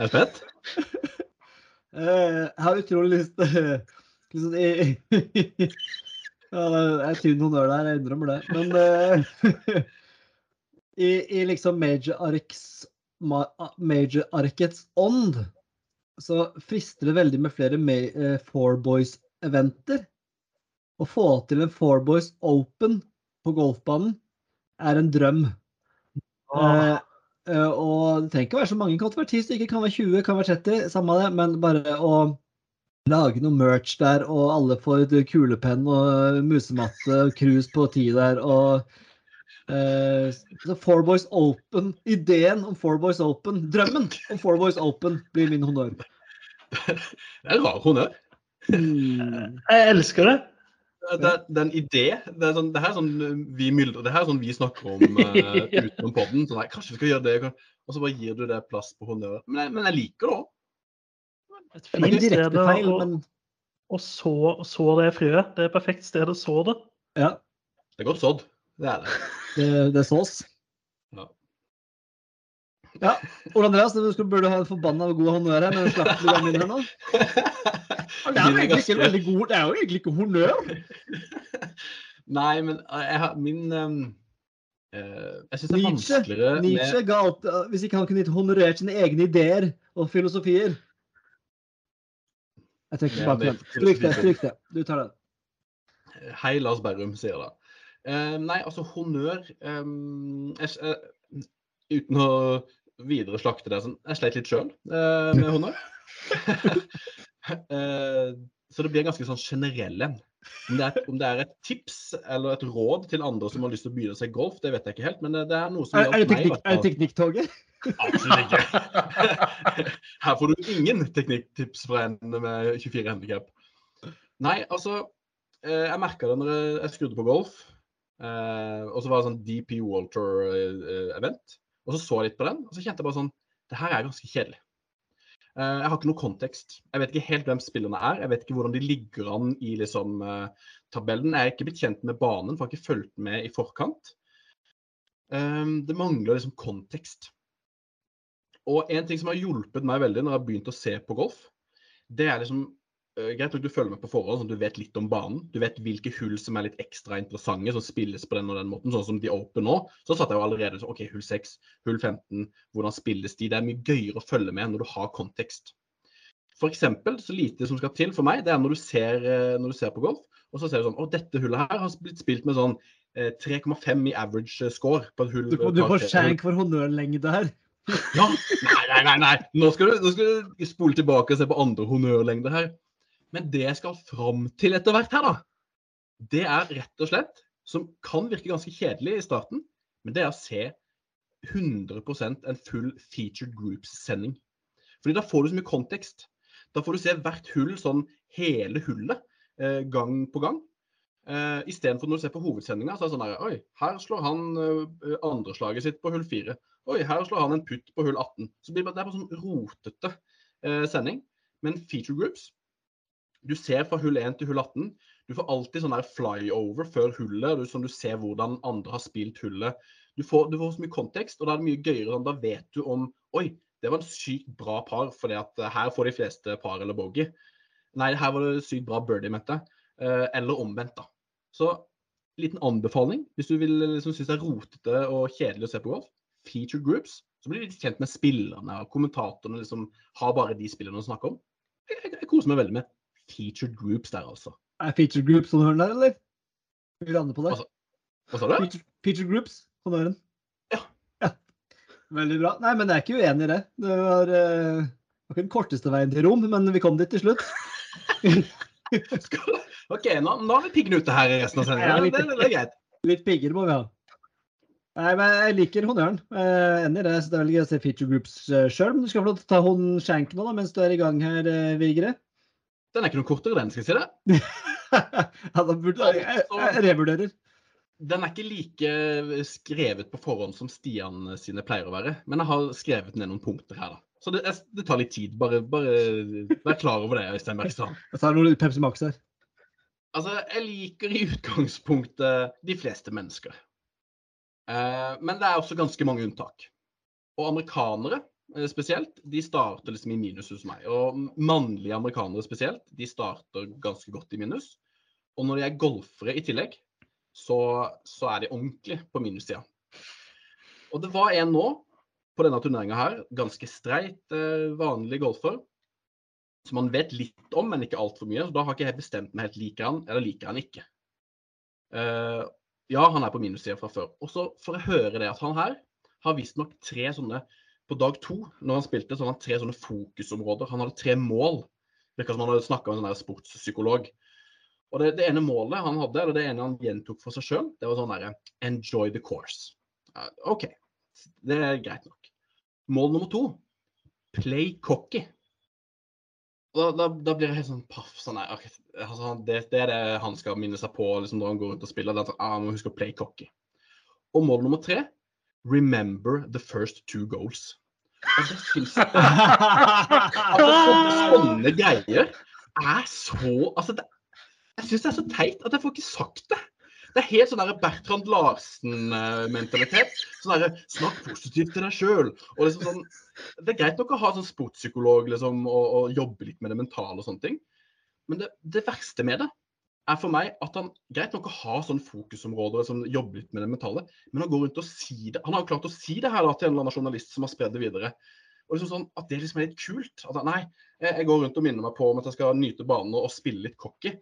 Er fett. spent? Utrolig lyst liksom, jeg, ja, Det er tynn honnør der, jeg innrømmer det. Men eh, i, i liksom Major Arcs Major Arkets ånd så frister det veldig med flere eh, Four Boys-eventer. Å få til en Four Boys Open på golfbanen er en drøm. Eh, eh, og det trenger ikke å være så mange, det kan være 10 stykker, kan være 20, kan være 30, samme det. Men bare å lage noe merch der, og alle får kulepenn og musematte og krus på ti der, og Uh, så Four Boys Open, ideen om Four Boys Open, drømmen om Four Boys Open blir min honnør. Det er en rar honnør. Mm. Jeg elsker det. Det, det er en idé. Det er, sånn, det her er sånn uh, vi myldrer, det her er sånn vi snakker om uh, utenom podden. Sånn, nei, kanskje vi skal gjøre det, og så bare gir du det plass på honnør. Men, jeg- men jeg liker det òg. Et fint sted å, feil, men å så, så det frøet. Det er et perfekt sted å så det. ja, Det er godt sådd. Det er det. det, det sås. Ja. Ja, Ole Andreas, du skulle- burde ha en forbanna god honnør her, men slapp du den inn her nå? Det er jo egentlig ikke veldig god, det er jo egentlig ikke honnør. Nei, men uh, jeg har min um, uh, Jeg syns det er Nietzsche, vanskeligere Nietzsche med ga alt, hvis ikke han kunne honorert sine egne ideer og filosofier. Jeg trekker tilbake den. Stryk det, stryk det. Du tar den. Hei, Lars Berrum, sier det. Uh, nei, altså honnør um, jeg, uh, Uten å videre slakte det sånn Jeg sleit litt sjøl med honnør. Eh, så det blir ganske sånn generell en. Om det, er, om det er et tips eller et råd til andre som har lyst til å begynne seg golf, det vet jeg ikke helt. Men det, det er noe som hjalp meg. er det teknikktoget? Absolutt ikke. Her får du ingen teknikktips fra en med 24 handikap. Nei, altså eh, Jeg merka det når jeg, skrudde på golf. Eh, og så var det sånn DP Walter-event. og så så jeg litt på den, og så kjente jeg bare sånn Det her er ganske kjedelig. Eh, jeg har ikke noe kontekst. Jeg vet ikke helt hvem spillerne er. Jeg vet ikke hvordan de ligger an i liksom, eh, tabellen. Jeg er ikke blitt kjent med banen, for jeg har ikke fulgt med i forkant. Eh, det mangler liksom kontekst. Og en ting som har hjulpet meg veldig når jeg har begynt å se på golf, det er liksom uh, Greit nok du følger med på forhånd, sånn at du vet litt om banen. Du vet hvilke hull som er litt ekstra interessante, som spilles på den og den måten. Sånn som de Open nå. Så satt jeg jo allerede sånn OK, hull 6, hull 15, hvordan spilles de? Det er mye gøyere å følge med når du har kontekst. For eksempel, så lite som skal til for meg, det er når du ser, øh, når du ser på golf, og så ser du sånn Å, dette hullet her har blitt spilt med sånn eh, 3,5 i average score på et hull. Du får, du får skjenk for honnørlengde her. Ja, nei, nei, nei, nei. Nå skal, du, nå skal du spole tilbake og se på andre honnørlengder her. Men det jeg skal fram til etter hvert her, da, det er rett og slett, som kan virke ganske kjedelig i starten, men det er å se 100% en full featured groups-sending. Fordi da får du så mye kontekst. Da får du se hvert hull sånn hele hullet eh, gang på gang. Eh, Istedenfor når du ser på hovedsendinga, så er det sånn her Oi, her slår han eh, andreslaget sitt på hull 4. Oi, her slår han en putt på hull 18. Så det, er bare sånn rotete eh, sending. Men feature groups Du ser fra hull 1 til hull 18. Du får alltid sånn flyover før hullet, sånn du ser hvordan andre har spilt hullet. Du får, du får så mye kontekst, og da er det mye gøyere. Sånn, da vet du om Oi, det var en sykt bra par, fordi eh, her får de fleste par eller bogey. Nei, her var det sykt bra birdie, mente jeg. Eh, eller omvendt, da. Så liten anbefaling hvis du vil liksom, synes det er rotete og kjedelig å se på golf. Featured groups. Så blir du litt kjent med spillerne, og kommentatorene liksom har bare de spillerne å snakke om. Jeg, jeg, jeg koser meg veldig med featured groups der, altså. Er featured groups honnøren der, eller? Vi lander på det. Altså, Hva sa du? Feature, feature groups, honnøren. Ja. ja. Veldig bra. Nei, men jeg er ikke uenig i det. Det var, uh, var ikke den korteste veien til rom, men vi kom dit til slutt. OK, nå, nå har vi piggene ute her i resten av Ja, sendingen. litt. Litt pigger må vi ha. Nei, men Jeg liker honnøren. Er enig i det. så Det er veldig gøy å se feature groups sjøl. Men du skal få lov til å ta hånden skjenk nå da, mens du er i gang her, eh, Vigre. Den er ikke noe kortere, den, skal jeg si det. ja, da burde jeg, jeg, jeg revurderer. Den er ikke like skrevet på forhånd som Stian sine pleier å være. Men jeg har skrevet ned noen punkter her, da. Så det, det tar litt tid. Bare, bare vær klar over det, Øystein Bergstrand. Jeg tar noe Pepsi Max her. Altså, jeg liker i utgangspunktet de fleste mennesker. Eh, men det er også ganske mange unntak. Og amerikanere eh, spesielt, de starter liksom i minus hos meg. Og mannlige amerikanere spesielt, de starter ganske godt i minus. Og når de er golfere i tillegg, så, så er de ordentlig på minussida. Og det var en nå på denne turneringa her, ganske streit, eh, vanlig golfer, som man vet litt om, men ikke altfor mye. Så da har ikke jeg bestemt meg helt liker han, eller liker han ikke. Eh, ja, han er på minussida fra før. Og så får jeg høre det at han her har visstnok tre sånne På dag to, når han spilte, så han tre sånne fokusområder. Han hadde tre mål Virka som han hadde snakka med en sportspsykolog. Og det, det ene målet han hadde, eller det ene han gjentok for seg sjøl, det var sånn derre Enjoy the course. OK, det er greit nok. Mål nummer to play cocky. Da, da, da blir jeg helt sånn paff. Sånn nei, okay, altså, det, det er det han skal minne seg på liksom, når han går rundt og spiller. Det er sånn, ah, han må huske å play cocky. Og mål nummer tre remember the first two goals. Altså, det syns Altså, sånne, sånne greier er så Altså, det, jeg syns det er så teit at jeg får ikke sagt det. Det er helt sånn Bertrand Larsen-mentalitet. Sånn Snakk positivt til deg sjøl. Liksom sånn, det er greit nok å ha sånn sportspsykolog liksom, og, og jobbe litt med det mentale og sånne ting. Men det, det verste med det er for meg at han greit nok å ha sånne fokusområder som jobber litt med det mentale, men han går rundt og sier det. Han har jo klart å si det her da, til en eller annen journalist som har spredd det videre. Og liksom sånn, At det liksom er litt kult. At nei, jeg, går rundt og minner meg på om at jeg skal nyte banen og spille litt cocky.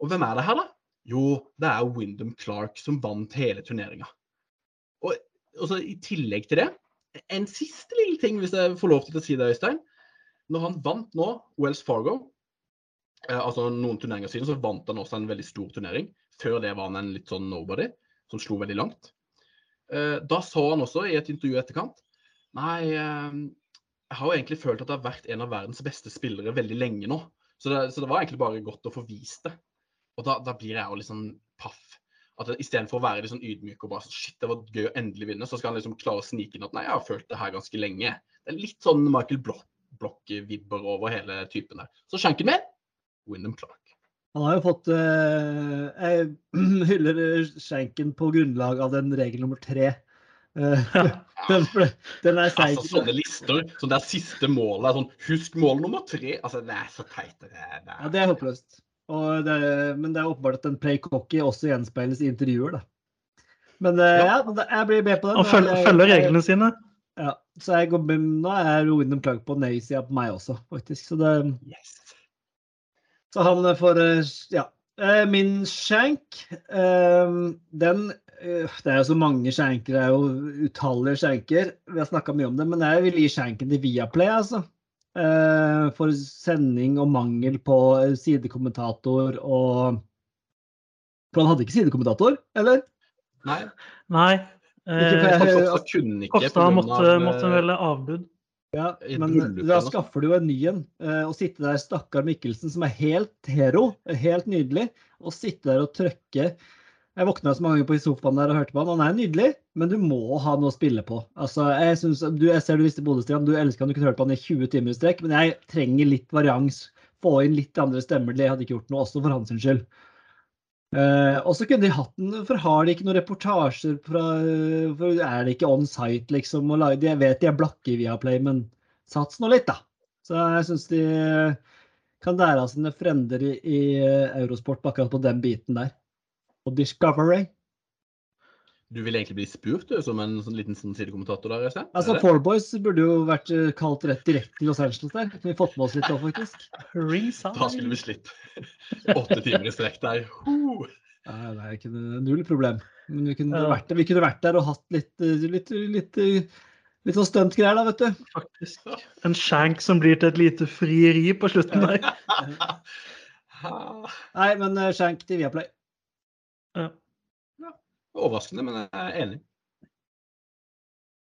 Og hvem er det her, da? Jo, det er Wyndham Clark som vant hele turneringa. Og, og så i tillegg til det, en siste lille ting, hvis jeg får lov til å si det, Øystein. Når han vant nå Wells Fargo, eh, altså noen turneringer siden, så vant han også en veldig stor turnering. Før det var han en litt sånn nobody, som slo veldig langt. Eh, da sa han også i et intervju etterkant Nei, eh, jeg har jo egentlig følt at jeg har vært en av verdens beste spillere veldig lenge nå. Så det, så det var egentlig bare godt å få vist det. Og da, da blir jeg jo liksom paff. At det- Istedenfor å være litt sånn ydmyk og bare sånn Shit, det var gøy å endelig vinne. Så skal han liksom klare å snike inn at nei, jeg har følt det her ganske lenge. Det er litt sånn Michael Block- Block-vibber over hele typen der. Så skjenken min Wyndham Clark. Han har jo fått uh, Jeg hyller skjenken på grunnlag av den regel nummer tre. Eh, den, den er seig. Altså sånne lister, sånn der siste målet er sånn Husk mål nummer tre. Altså, det er så teit. Det er, det Ja, er. det er håpløst. Og det, men det er åpenbart at en play cocky også gjenspeiles i intervjuer, da. Men eh, Ja. ja, jeg blir med på den. Og følger, følger reglene sine. Ja, så jeg går, med- nå er Wyndham Clark på nei-sida på meg også, faktisk. Så, det, Yes. så han får eh, Ja. Eh, Min skjenk, eh, den Det er jo så mange shanker, det er jo utallige shanker. Vi har snakka mye om det, men jeg vil gi shanken til Viaplay, altså. Eh, For sending og mangel på eh, sidekommentator og For han hadde ikke sidekommentator, eller? Nei, Nei. Eh, Kopstad grunn måtte, av, måtte eh, velge avbud. Ja, men da skaffer du jo en ny en. eh, Å sitte der, stakkar Mikkelsen, som er helt hero, helt nydelig, og sitte der og trøkke Jeg våkna så mange ganger på sofaen der og hørte på han. Han er nydelig, men du må ha noe å spille på. Altså, jeg, synes, du, jeg ser du visste Bodø, Stian. Du elsker han, du kunne hørt på han i 20 timer i strekk, men jeg trenger litt varians. Få inn litt andre stemmer. Det hadde ikke gjort noe, også for hans skyld. Eh, og så kunne de hatt den, for har de ikke noen reportasjer fra for Er det ikke on site, liksom? Og jeg vet de er blakke i Viaplay, men sats nå litt, da. Så jeg syns de kan lære av sine frender i, i Eurosport akkurat på den biten der. Og Discovery. Du vil egentlig bli spurt du, som en sånn liten sånn sidekommentator der? Øystein? Er Altså? Four Boys burde jo vært eh, kalt rett direkte til Los Angeles der. Kunne vi fått med oss litt da, faktisk. Ringside. Da skulle vi slitt åtte timer i strekk der. Huh. Nei, det er ikke noe- null problem. Men vi kunne, Ja. vært, der- vi kunne vært der og hatt litt, eh, litt, litt, eh, litt sånn stuntgreier, da, vet du. Faktisk. En shank som blir til et lite frieri på slutten der. Nei, men shank til Viaplay. Overraskende, men jeg er enig.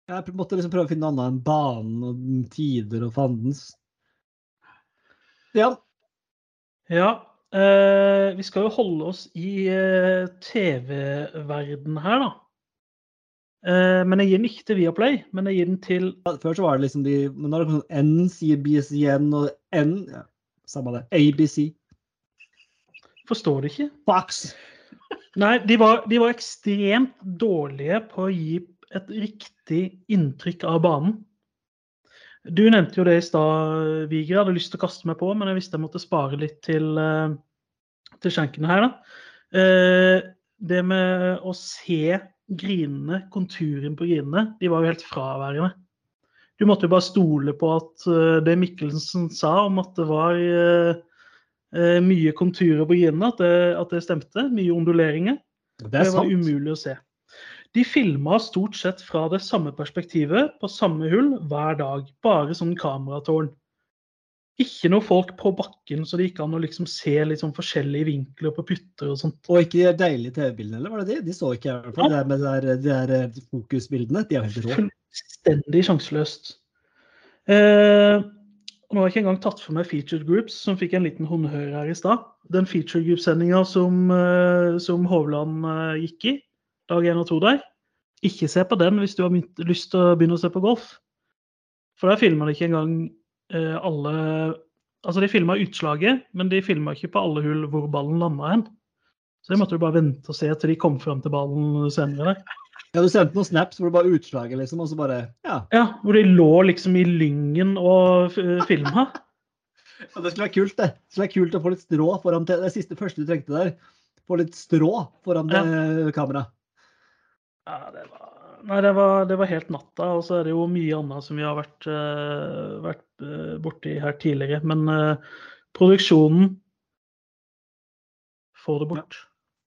Jeg måtte liksom prøve å finne noe annet enn banen og tider og fandens. Ja, Ja, eh, vi skal jo holde oss i eh, TV-verden her, da. Eh, men jeg gir den ikke til Viaplay, men jeg gir den til før så var det liksom de Men nå er det sånn N, sier BSN og N ja, Samme det. ABC. Forstår du ikke? Fox. Nei, de var, de var ekstremt dårlige på å gi et riktig inntrykk av banen. Du nevnte jo det i stad, Viger. Jeg hadde lyst til å kaste meg på, men jeg visste jeg måtte spare litt til, eh, til skjenkene her. da. Eh, Det med å se grinene, konturen på grinene, de var jo helt fraværende. Du måtte jo bare stole på at eh, det Mikkelsen sa om at det var eh, mye konturer på grinene, at det, at det stemte. Mye onduleringer. Det Det var sant. umulig å se. De filma stort sett fra det samme perspektivet på samme hull hver dag. Bare sånn kameratårn. ikke noe folk på bakken, så det gikk an å liksom se sånn forskjellige vinkler på putter og sånt. Og ikke de deilige TV-bildene, eller var det de? De så ikke jeg. i hvert fall. Det der med de der, der eh, fokusbildene. De er helt rå. Fullstendig sjanseløst. Eh, nå har jeg ikke engang tatt for meg featured groups, som fikk en liten honnør her i stad. Den featured group-sendinga som, eh, som Hovland eh, gikk i, dag én og to der. Ikke se på den hvis du har lyst til å begynne å se på golf. For der filma de ikke engang eh, alle Altså, de filma utslaget, men de filma ikke på alle hull hvor ballen landa hen. Så det måtte du bare vente og se til de kom fram til ballen senere der. Ja, du sendte noen snaps hvor det bare utslaget, liksom, og så bare Ja. Ja, hvor de lå liksom i lyngen og uh, filma. Ja, det skulle være kult, det. Det skulle være kult å få litt strå foran til, det siste første du trengte der. Få litt strå foran Ja. kameraet. Ja, det var, nei, det var, det var helt natta. Og så er det jo mye annet som vi har vært, uh, vært uh, borti her tidligere. Men uh, produksjonen Få det bort.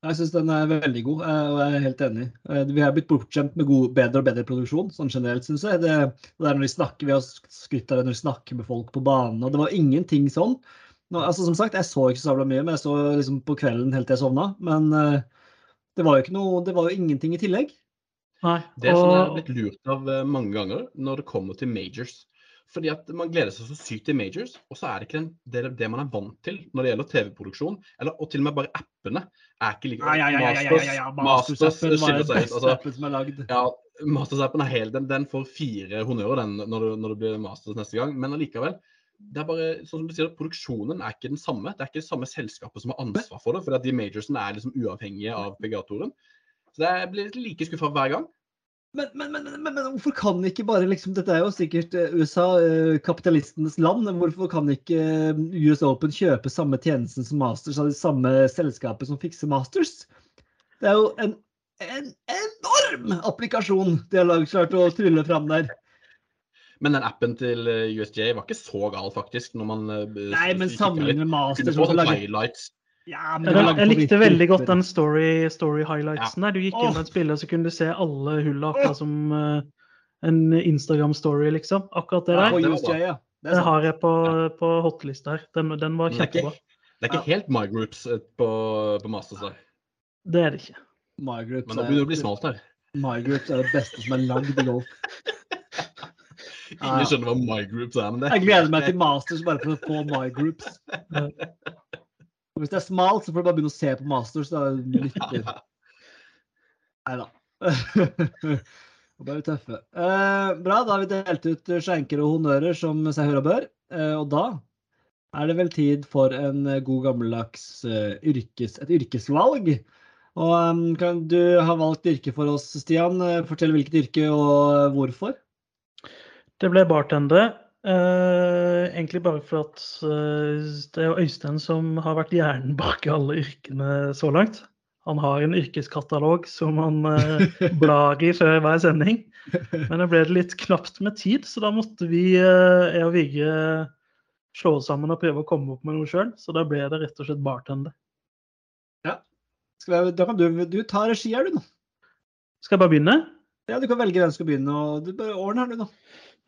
Jeg syns den er veldig god, eh, og jeg er helt enig. Eh, Vi har blitt bortskjemt med god, bedre og bedre produksjon, sånn generelt, syns jeg. Det, det er når de snakker, Vi har skrytt av det når de snakker med folk på banen, og det var ingenting sånn. Nå, altså, som sagt, jeg så ikke så mye, men jeg så liksom på kvelden helt til jeg sovna. Men uh, det var jo ikke noe, det var jo ingenting i tillegg. Nei. Det som jeg har blitt lurt av mange ganger når det kommer til majors. Fordi at man gleder seg så sykt til majors, og så er det ikke den, det, det man er vant til når det gjelder TV-produksjon. Eller og til og med bare appene er ikke like Masters, Masters skiller seg ut. Altså, ja, Masters-appen er hel, den, den får fire honnører den når, du, når det blir Masters neste gang. Men allikevel. Det er bare, sånn som du sier, Produksjonen er ikke den samme. Det er ikke det samme selskapet som har ansvar for det. fordi at de majorsene er liksom uavhengige av PGA-toren. Så jeg blir like skuffa hver gang. Men, men, men, men, hvorfor kan ikke bare liksom Dette er jo sikkert eh, USA, eh, kapitalistenes land. Hvorfor kan ikke eh, US Open kjøpe samme tjenesten som Masters av det samme selskapet som fikser Masters? Det er jo en, en enorm applikasjon de har klart å trylle fram der. Men den appen til USJ var ikke så gal, faktisk. når man Nei, men sammenlignet med Kunne Masters få sånn highlights. Ja, men jeg, jeg likte veldig godt den story, story highlightsen der. Du gikk inn med på et spiller, så kunne du se alle hulla akkurat som uh, en Instagram-story, liksom. Akkurat det der. Ja, det ja. Det Det har jeg på, på hotlista her. Den, den var kjempebra. det er ikke, det er ikke helt my groups eh, på, på Masters der. Det er det ikke. My Groups Men nå begynner det å bli smalt her. My Groups er det beste som er lagd i golf. Ingen skjønner hva my groups er. men det Jeg gleder meg til Masters bare for å få My Groups. Og Hvis det er smalt, så får du bare begynne å se på Masters. Da lytter. Nei da. Bare tøffe. Eh, bra, da har vi delt ut skjenker og honnører som seg hører og bør. Eh, og da er det vel tid for en eh, god gammeldags uh, yrkes, et yrkesvalg. Og um, kan du ha valgt yrke for oss, Stian? Eh, Fortell hvilket yrke og eh, hvorfor. Det ble bartender. Eh, egentlig bare for at uh, det er Øystein som har vært hjernen bak alle yrkene så langt. Han har en yrkeskatalog som han uh, blar i før hver sending. Men det ble litt knapt med tid, så da måtte vi, jeg og Vigge, slå sammen og prøve å komme opp med noe sjøl. Så da ble det rett og slett bartender. Skal jeg, da kan du, du ta regi her, du nå. Skal jeg bare begynne? Ja, Du kan velge hvem som skal begynne. og du bare ordner her, du nå.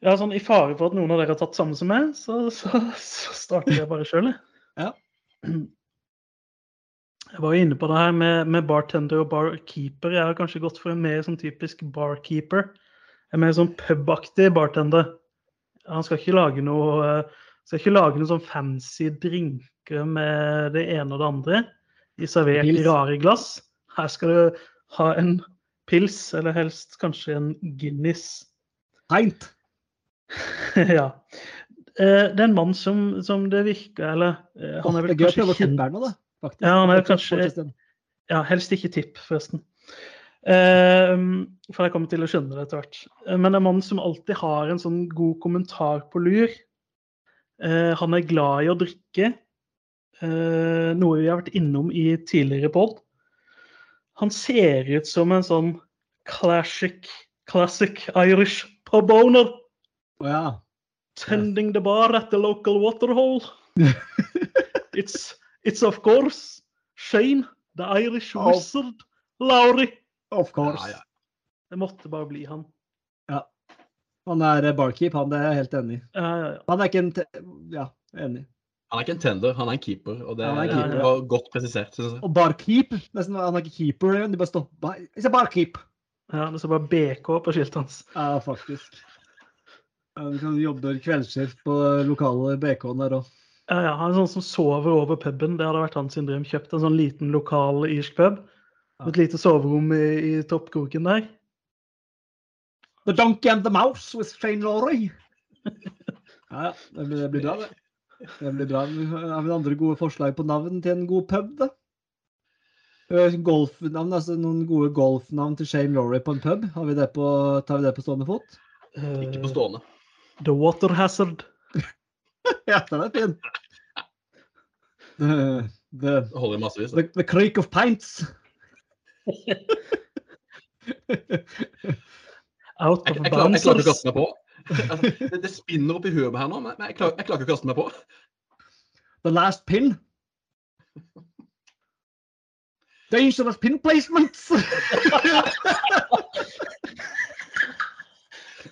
Ja, sånn I fare for at noen av dere har tatt samme som meg, så, så, så starter jeg bare sjøl, jeg. Ja. Jeg var jo inne på det her med, med bartender og barkeeper. Jeg har kanskje gått for en mer sånn typisk barkeeper. En mer sånn pubaktig bartender. Han skal ikke lage noe eh, skal ikke lage noe sånn fancy drinker med det ene og det andre. De servert i rare glass. Her skal du ha en pils, eller helst kanskje en Guinness. Heint. ja. Eh, Det er en mann som, som det virker Eller eh, han er vel det er kanskje kjent tippe da. Ja, han er kanskje- Ja, helst ikke tipp, forresten. Eh, for jeg kommer til å skjønne det etter hvert. Eh, Men det en mann som alltid har en sånn god kommentar på lur. Eh, han er glad i å drikke, eh, noe vi har vært innom i tidligere pod. Han ser ut som en sånn classic, classic Irish pub owner. Å ja. tending the bar at the local waterhole. it's it's of course Shane, the Irish Oh. wizard, Laurie. Of course. Ja, ja. Det måtte bare bli han. Han er barkeep, han. Det er jeg helt enig i. Ja, ja, ja. Han er ikke en te ja, Enig. Han er ikke en tender, han er en keeper. Og det Han er keeper, keeper, var godt presisert, synes jeg. Og barkeep. Nesten, han er ikke keeper, de bare stopper. It's a barkeep. Ja, Det står bare BK på skiltet hans. Ja, faktisk. Ja, Du kan jobbe kveldsskift på lokale BK-en der òg. Ja, ja, Han er sånn som sover over puben. Det hadde vært hans sin drøm. Kjøpt en sånn liten lokal irsk pub. Ja. Et lite soverom i, i toppkroken der. The Donkey and the Mouse with Shane Laurie. Ja, ja. Det blir, det blir bra, det. Det blir bra. Har vi andre gode forslag på navn til en god pub, da? Eh, Golfnavn, altså Noen gode golfnavn til Shane Laurie på en pub? Har vi det på, tar vi det på stående fot? Ikke på stående. The Water Hazard. Ja, den er fin. The, the, Det holder massevis. the, the Creek of Pints. Out Jeg, of jeg, klarer, jeg klarer ikke å bouncers. kaste meg på. Altså, det, det spinner opp i huet her nå, men men jeg klarer, jeg klarer ikke å kaste meg på. The Last Pin. Dangerous pin placements.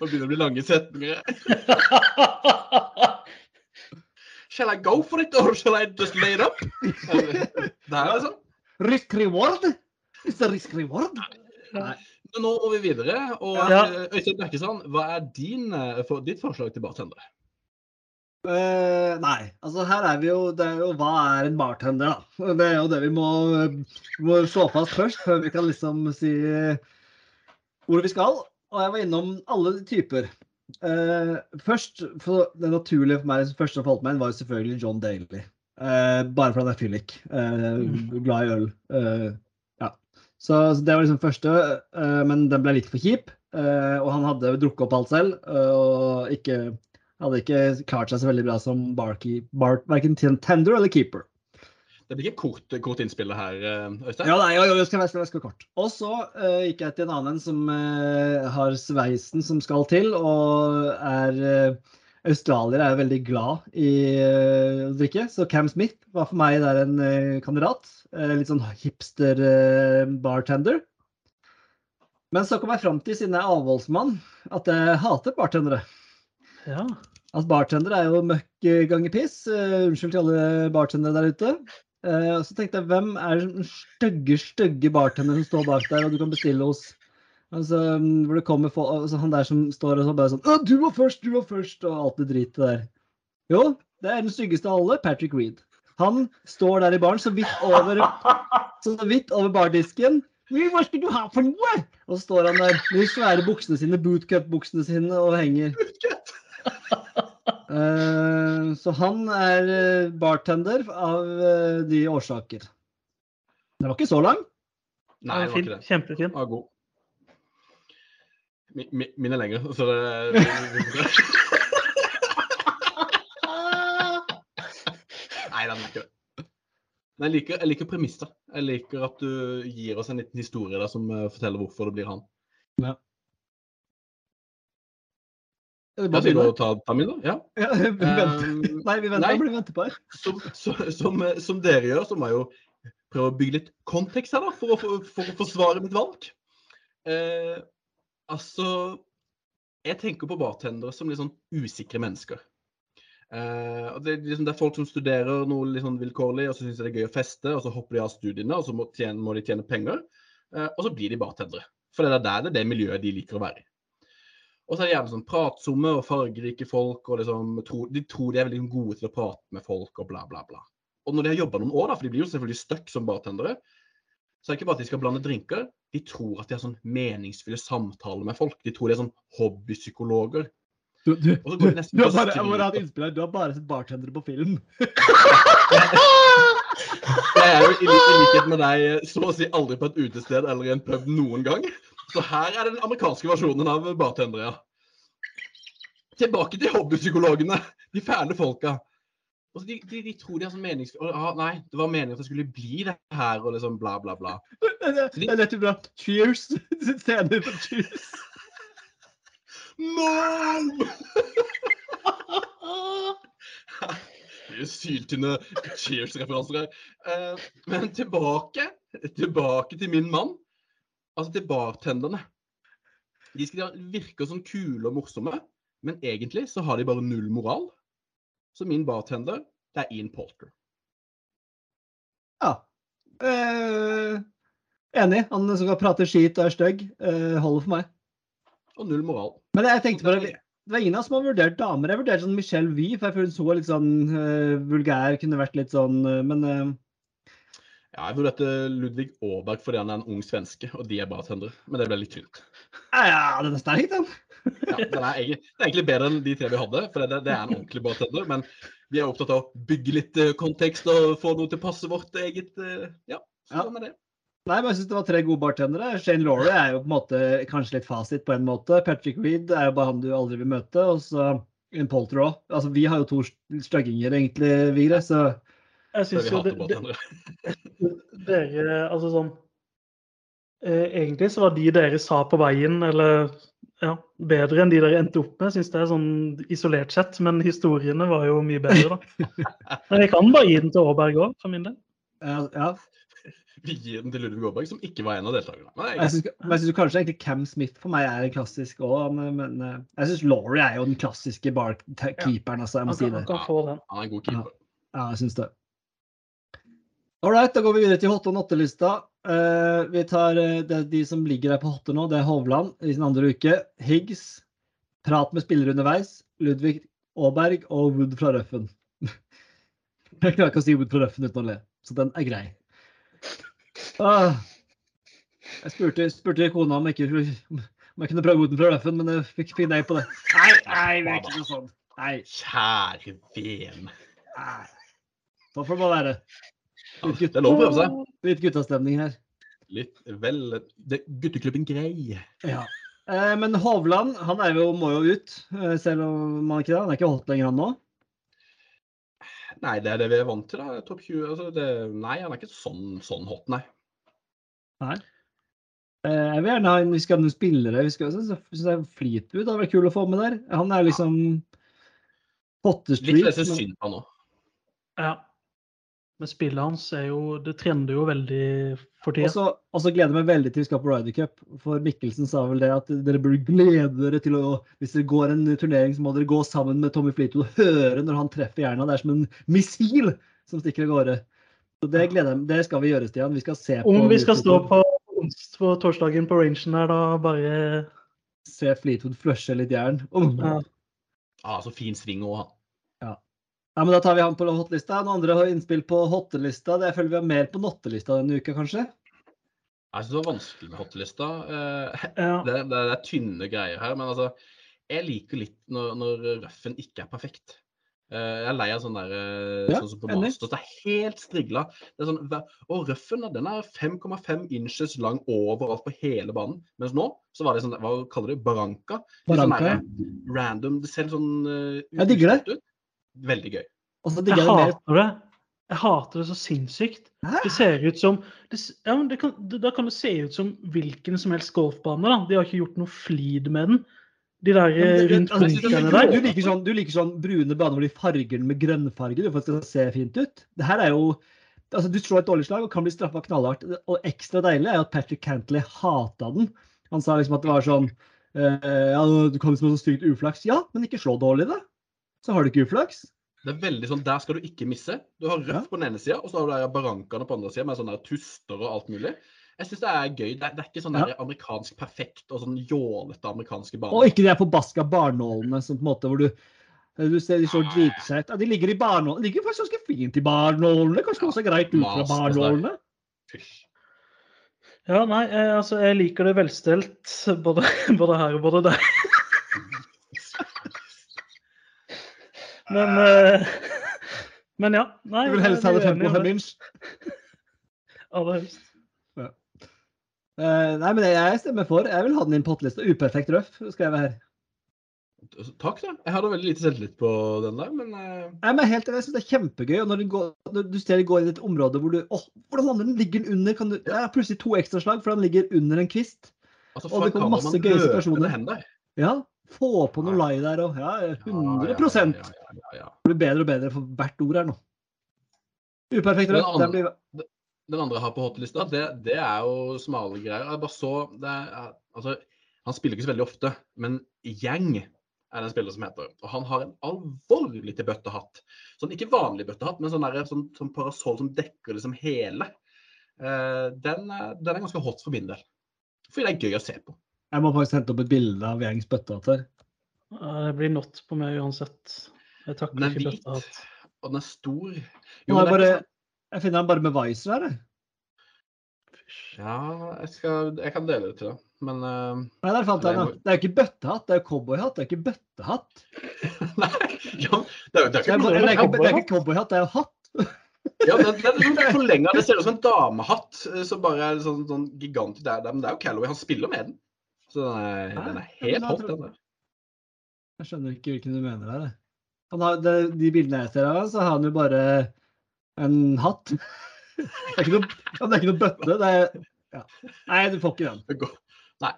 Nå begynner det å bli lange setninger. Shall I go for it, or shall I just lay it up? Det er altså. risk reward. Is it risk reward. Men nå må vi videre. Og Ja. eh, Øystein Bekkesand, hva er din, eh, for, ditt forslag til bartender? Uh, nei, altså her er vi jo Det er jo hva er en bartender, da? Det er jo det vi må, må slå fast først, før vi kan liksom si hvor vi skal. Og jeg var innom alle typer. Uh, først, for Det naturlige for meg, det første som falt meg inn, var jo selvfølgelig John Daly. Uh, bare fordi han er fyllik. Uh, glad i øl. Ja. Så, så det var liksom første, men den ble litt for kjip. og han hadde drukket opp alt selv. og ikke hadde ikke klart seg så veldig bra som barkeep, bar, verken tender eller keeper. Det blir ikke kort, kort innspill her, eh, Øystein. Ja, nei, jo, jo, jeg skal, jeg skal, jeg skal kort. Og så uh, gikk jeg til en annen som uh, har sveisen som skal til, og er uh, Australiere er veldig glad i å drikke, så Cam Smith var for meg der en kandidat. Litt sånn hipster-bartender. Men så kom jeg fram til, siden jeg er avholdsmann, at jeg hater bartendere. Ja. At bartender er jo møkk ganger piss. Unnskyld til alle bartendere der ute. Og så tenkte jeg, hvem er den stygge, stygge bartenderen som står bak der, og du kan bestille hos? Altså, mm, hvor det kommer folk, altså, Han der som står og så bare sånn 'Du var først, du var først', og alt det dritet der. Jo, det er den styggeste av alle, Patrick Reed. Han står der i baren så vidt over, så vidt over bardisken. Hva skal du ha for noe? Og så står han der med de svære buksene sine, bootcut-buksene sine, og henger. Eh, så han er eh, bartender av eh, de årsaker. Det var ikke så lang. Nei, det var ikke det. Kjempefin. Den var god. Mi- mi- Min er lengre, så det Nei, den er ikke det. Men jeg liker, jeg liker premisset. Jeg liker at du gir oss en liten historie der som forteller hvorfor det blir han. Er det Jeg bare å ta, ta min, da. Ja. Ja, vi venter. Um, Nei, vi venter. nei. Vi venter på her. som, som, som, eh, som dere gjør, så må jeg jo prøve å bygge litt kontekst her, da, for å, for, for å forsvare mitt valg. Eh, altså Jeg tenker på bartendere som litt sånn usikre mennesker. Eh, det, er liksom, det er folk som studerer noe litt sånn vilkårlig, og så syns de det er gøy å feste, og så hopper de av studiene, og så må, tjene, må de tjene penger. Eh, og så blir de bartendere. For det er der det er det miljøet de liker å være i. Og så er de gjerne sånn pratsomme og fargerike folk, og liksom, tro, de tror de er veldig gode til å prate med folk og bla, bla, bla. Og når de har jobba noen år, da, for de blir jo selvfølgelig stuck som bartendere, så er det ikke bare at de skal blande drinker, de tror at de har sånn meningsfulle samtaler med folk. De tror de er sånn hobbypsykologer. Du, du, du, det du har bare. Du har bare sett bartendere på film. Jeg er jo i likhet med deg så å si aldri på et utested eller i en pub noen gang. Så her er den amerikanske versjonen av bartendere. Tilbake til hobbypsykologene. De fæle folka. Altså, de, de, de tror de har sånn meningsfulle ah, Nei, det var meningen at det skulle bli det her, og liksom bla, bla, bla. Det er- nettopp bra. Cheers. Scener på cheers. Mom! Det er syltynne Cheers-referanser her. Eh, men tilbake, tilbake til min mann. Altså til bartenderne. De skal virke sånn kule og morsomme, men egentlig så har de bare null moral. Så min bartender, det er Ian Polter. Ja. Eh, enig. Han som kan prate skit og er stygg, eh, holder for meg. Og null moral. Men jeg tenkte bare, det var ingen av oss som har vurdert damer. Jeg vurderte sånn Michelle Wie, for jeg føler hun så litt sånn uh, vulgær, kunne vært litt sånn uh, Men eh, Ja, jeg vurderte Ludvig Aaberg fordi han er en ung svenske, og de er bartendere. Men det ble litt tynt. ja, ja, den er sterk, den. Ja, den er egentlig, det er egentlig bedre enn de tre vi hadde, for det, det er en ordentlig bartender. Men vi er opptatt av å bygge litt eh, kontekst og få noe til passe vårt eget Ja, Ja, Ja. sånn er det. Nei, men jeg syns det var tre gode bartendere. Shane Laurie er jo på en måte kanskje litt fasit på en måte. Patrick Reed er jo bare han du aldri vil møte. Og så en Polter òg. Altså, vi har jo to stygginger, egentlig, Vigre, så Jeg syns jo det, det, dere Altså sånn eh, Egentlig så var de dere sa på veien, eller ja, bedre enn de dere endte opp med, syns jeg sånn isolert sett. Men historiene var jo mye bedre, da. Men jeg kan bare gi den til Aaberg òg, for min del. ja. ja. Vi gir den til Ludvig Aaberg, som ikke var en av deltakerne. Men er Jeg syns, jeg syns kanskje egentlig Cam Smith for meg er en klassisk òg, men, men eh, jeg syns Laurie er jo den klassiske barkeeperen, altså. Jeg må Han si det. han kan få den. han er en god keeper. Ja, jeg syns det. All right, da går vi videre til Hotte og nattelista. Eh, vi tar uh, det, de som ligger der på Hotte nå. Det er Hovland i sin andre uke. Higgs. Prat med spillere underveis. Ludvig Aaberg og Wood fra Røffen. Jeg klarer ikke å si Wood fra Røffen uten å le, så den er grei. Uh, Jeg spurte, spurte kona om jeg, ikke, om jeg kunne prøve Wooden fra Røffen, men jeg fikk fikk nei på det. Nei, nei, det er ikke noe sånn. Nei. Kjære vene. Sånn får det bare være. Ja, det er lov å prøve seg. Litt guttastemning her. Litt vel det, Gutteklubben Grei. Ja. Eh, men Hovland han er jo, må jo ut, eh, selv om han ikke det. Han er ikke hot lenger, han nå. Nei, det er det vi er vant til, da. Topp 20. Altså, det, nei, han er ikke sånn, sånn hot, nei. Eh, jeg vil gjerne ha en, vi skal ha noen spillere. Vi skal, Fleetwood hadde vært kul å få med der. Han er liksom Potter Litt Street. lese synd på han nå. Ja. Men spillet hans er jo Det trender jo veldig for Og tida. så og så gleder jeg meg veldig til vi skal på Ryder Cup. For Mikkelsen sa vel det at dere burde glede dere til å Hvis dere går en turnering, så må dere gå sammen med Tommy Fleetwood og høre når han treffer jerna. Det er som en missil som stikker av gårde. Så det gleder jeg meg. Det skal vi gjøre, Stian. Vi skal se på Om vi skal stå på, på torsdagen på rangen her, da bare Se Fleetwood flushe litt jern. Oh. ja. Ah, så fin sving òg, han. Ja, men Da tar vi han på hotlista. Noen andre har innspill på hottelista. Det føler vi har mer på nottelista denne uka, kanskje? Jeg syns det var vanskelig med hotlista. Eh, det, det, det er tynne greier her, men altså Jeg liker litt når, når røffen ikke er perfekt. Eh, jeg er lei av sånn der eh, Ja, sånn som på master. Masters. Det er helt strigla. Det er sånn, og røffen den er 5,5 inches lang overalt på hele banen. Mens nå så var det sånn Hva kaller du det? Baranka? Baranka. sånn der, Random. Det ser litt sånn uh, Jeg digger det. ut. Veldig gøy. Og så Jeg jeg mer. hater det. Jeg hater det så sinnssykt. Hæ? Det ser ut som det, ja, men det kan, det, Da kan det se ut som hvilken som helst golfbane. da. De har ikke gjort noe flid med den. De der eh, det- rundt altså, bunkerne du, der. du, liker sånn, du liker sånn brune baner hvor de farger den med grønnfarge du, for at det skal se fint ut. Det her er jo altså Du slår et dårlig slag og kan bli straffa knallhardt. Og ekstra deilig er at Patrick Cantley hata den. Han sa liksom at det var sånn eh, Ja, du kan liksom ha så stygt uflaks. Ja, men ikke slå dårlig, da. Så har du ikke uflaks. Det er veldig sånn, Der skal du ikke misse. Du har rødt Ja. på den ene sida, og så har du barankene på den andre sida med sånne der tuster og alt mulig. Jeg syns det er gøy. Det er, det er ikke sånn Ja. amerikansk perfekt og sånn jålete amerikanske Og ikke de forbaska barnålene som på en måte hvor du du ser De så dritsett. Ja, de ligger i barnålene. De ligger faktisk ganske fint i barnålene. Kanskje også greit ut fra Masters barnålene. Fysj. Ja, nei, jeg, altså, jeg liker det velstelt både, både her og både der. Men uh, Men ja. Nei, Du vil helst ha det fem er uenig i 5,5 inch. Aller helst. Uh, nei, men jeg- stemmer for. Jeg vil ha den inn på hattelista. Uperfekt røff, skrev jeg her. Takk, da. Jeg hadde veldig lite selvtillit på den der, men uh... Nei, men helt, Jeg synes det er kjempegøy. og når, du, går, når du ser det går inn i et område hvor du åh, Hvordan lander den? Ligger den under? Kan du, ja, plutselig to ekstraslag, for den ligger under en kvist. altså, Og det kommer masse gøye situasjoner. Ja, Få på noe live der òg. ja, 100 Ja, ja, ja. Det blir bedre og bedre for hvert ord her nå. Uperfekt rødt. Den blir Den andre jeg har på hotlista, det, det er jo smale greier. Jeg bare så er, altså, Han spiller ikke så veldig ofte, men Yang er det en spiller som heter. Og han har en alvorlig til bøttehatt. Sånn, ikke vanlig bøttehatt, men sånn, der, sånn, sånn parasoll som dekker liksom hele. Uh, den, er- den er ganske hot for min del. Fordi det er gøy å se på. Jeg må faktisk hente opp et bilde av gjengs bøttehatt her. Eh, Det blir not på meg uansett. Jeg takler Den er ikke hvit, bøttehatt. og den er stor. Jo, Jo, jeg, er bare, jeg finner den bare med Wiser her. jeg. Ja, jeg, skal, jeg kan dele det til deg. Men uh, Nei, der fant jeg den. Det er jo ikke bøttehatt, det er jo cowboyhatt. Det er ikke bøttehatt. Nei, ja, det er, jo- det er ikke er, bare, det er, ikke, det er cowboyhatt. ikke cowboyhatt, det er jo hatt. Ja, den, den er sånn forlenget. Det ser ut som en damehatt eh, som bare er sånn, sånn gigantisk. der, der. men det er jo Calloway. Han spiller med den. Så den er, Hæ? den er helt hot, den der. Jeg skjønner ikke hvilken du mener der. Han har, det, de bildene jeg ser av ham, så har han jo bare en hatt. Det er ikke noe, ja, det er ikke noe bøtte. Det er, ja. Nei, du får ikke den. Nei.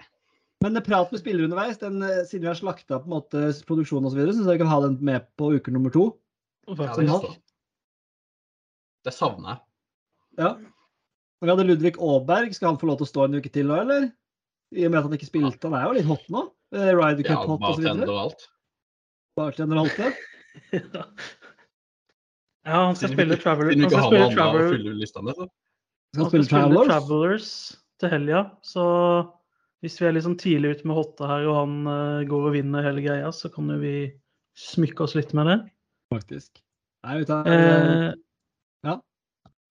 Men det prat med spillere underveis, den, eh, siden vi har slakta på en måte produksjonen osv., syns jeg vi kan ha den med på uke nummer to. Ja, det, står. det savner jeg. Ja. Vi hadde Ludvig Aaberg. Skal han få lov til å stå en uke til nå, eller? I og med at han ikke spilte. Han er jo litt hot nå. Eh, Cup Ja, hot bartender osv. og alt. Bartender og alt det. Ja. Ja, han skal spille Travelers. Traveler. Han skal spille Traveler. Han skal spille Travelers. Til helga. Så hvis vi er litt sånn tidlig ute med hotta her, og han uh, går og vinner hele greia, så kan jo vi smykke oss litt med det. Faktisk. Nei, vet du, Eh, ja.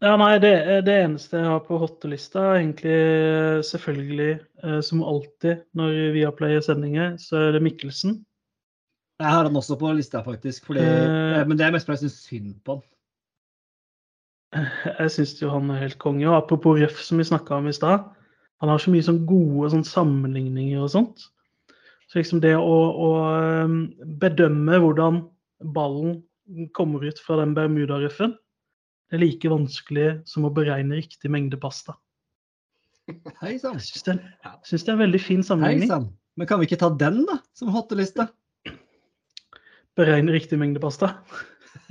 Ja, nei, det, det eneste jeg har på hottelista, er egentlig eh, selvfølgelig, eh, som alltid når vi har pleier sendinger, så er det Mikkelsen. Jeg har han også på lista, faktisk. Fordi, Eh. eh, men det er mest fordi jeg syns synd på han. Jeg syns jo han er helt konge. Og apropos røff, som vi snakka om i stad. Han har så mye sånn gode sånn sammenligninger og sånt. Så liksom det å, å bedømme hvordan ballen kommer ut fra den bermudarøffen, er like vanskelig som å beregne riktig mengde pasta. Hei sann. Syns det, synes det er en veldig fin Hei sammenligning. sann. Men kan vi ikke ta den, da? Som hotteliste? Beregne riktig mengde pasta.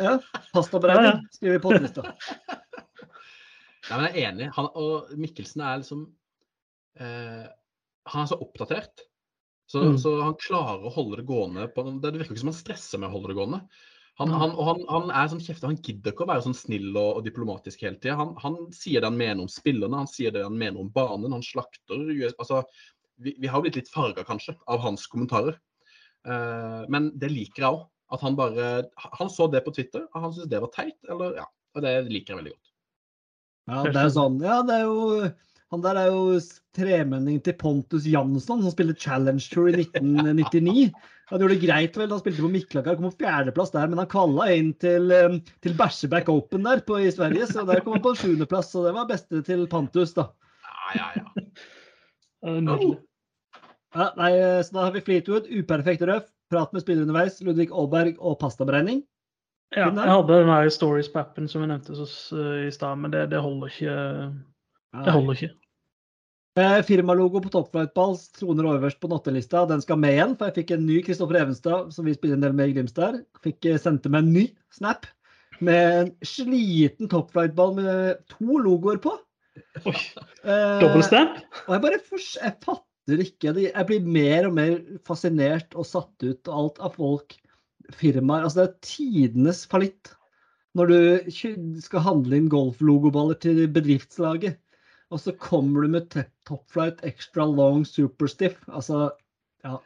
Ja. Pastaberegning. Ja, ja. Skriver vi på hottelista. Nei, men jeg er enig. Han, og Mikkelsen er liksom eh, Han er så oppdatert. Så, Mm. så han klarer å holde det gående. På, det virker ikke som han stresser med å holde det gående. Han, han, han, han er sånn kjeftig. Han gidder ikke å være sånn snill og, og diplomatisk hele tida. Han, han sier det han mener om spillerne, han sier det han mener om banen. Han slakter Altså, vi, vi har blitt litt farga, kanskje, av hans kommentarer. Uh, men det liker jeg òg. At han bare Han så det på Twitter, og han syntes det var teit. Eller, ja, og det liker jeg veldig godt. Ja, det er sånn. Ja, det er jo Han der er jo tremenning til Pontus Jansson, som spiller Challenge Tour i 1999. Han gjorde det greit vel han spilte på Miklagard, kom på fjerdeplass der, men han kvalla inn til, eh, til Bæsjeback Open der på, i Sverige, så der kom han på sjuendeplass, og det var beste til Pantus, da. Ja, ja, ja. Nydelig. Ja, nei, eh, så da har vi Fleetwood, uperfekt røff, prat med spillere underveis, Ludvig Aalberg og pastaberegning. Ja, jeg hadde den her stories på appen som jeg nevnte så, i stad, men det, det holder ikke. Det holder ikke. Eh, Firmalogo på toppflightball troner øverst på nattelista. Den skal med igjen, for jeg fikk en ny Kristoffer Evenstad, som vi spiller en del med i Grimstad. Fikk eh, sendte meg en ny snap med en sliten toppflightball med to logoer på. Oi, Eh, Dobbeltstamp? og jeg bare jeg fatter ikke. det- Jeg blir mer og mer fascinert og satt ut og alt av folk, firmaer. Altså, det er tidenes fallitt når du skal handle inn golflogoballer til bedriftslaget. Og så kommer du med Topflight Extra Long Superstiff. Altså, ja.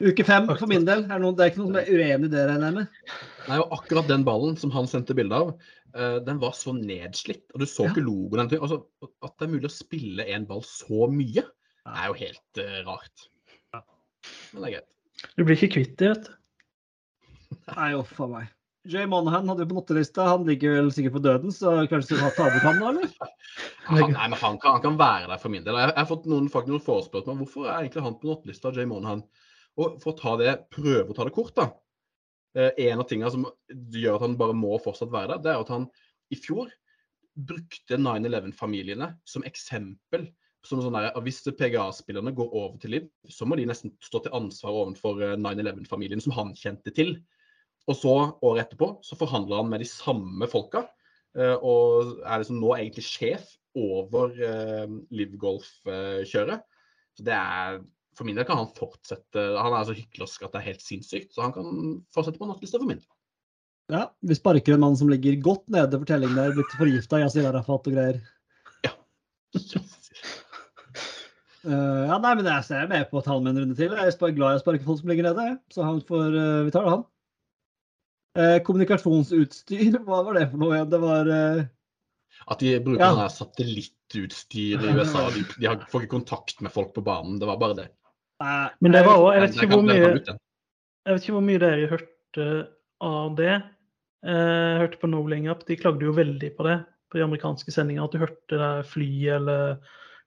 Uke fem for min del. Er det, noen, det er ikke noen som er uenig i det, regner jeg med. Nei, og akkurat den ballen som han sendte bilde av, eh, den var så nedslitt. Og du så Ja. ikke logoen. eller noe. Altså, at det er mulig å spille en ball så mye, det er jo helt uh, rart. Men det er greit. Du blir ikke kvitt det, vet du. Nei, uff a meg. Jay Monahan hadde jo på nottelista. Han ligger vel sikkert på døden, så kanskje du skal ta bort ham da, eller? Han, nei, men han kan, han kan være der for min del. Jeg, har fått noen, faktisk noen forespørsmål om hvorfor er egentlig han på nottelista, Jay Monahan. Og for å ta det, prøve å ta det kort, da. Eh, en av tingene som gjør at han bare må fortsatt være der, det er at han i fjor brukte 9-11-familiene som eksempel. Som sånn der, Hvis PGA-spillerne går over til Liv, så må de nesten stå til ansvar overfor eh, 9-11-familien som han kjente til. Og så, året etterpå, så forhandler han med de samme folka. eh, og er liksom nå egentlig sjef over uh, Liv Golf-kjøret. Så det er for min del kan han fortsette. Han er så hyklersk at det er helt sinnssykt, så han kan fortsette på nattlista for min del. Ja, Vi sparker en mann som ligger godt nede for telling der, blitt forgifta av Yasir Arafat og greier. Eh, ja, nei, men jeg er med på å ta han med en runde til. Jeg er glad i å sparke folk som ligger nede. Så han får, uh, vi tar det, han. Eh, kommunikasjonsutstyr, hva var det for noe igjen? Det var eh, At de bruker Ja. satellittutstyr i USA. De, de har, får ikke kontakt med folk på banen. Det var bare det. nei, Men det var òg Jeg. Jeg vet ikke hvor mye dere hørte av det. Eh, Jeg hørte på No Up, de klagde jo veldig på det på de amerikanske sendingene. At du hørte det flyet eller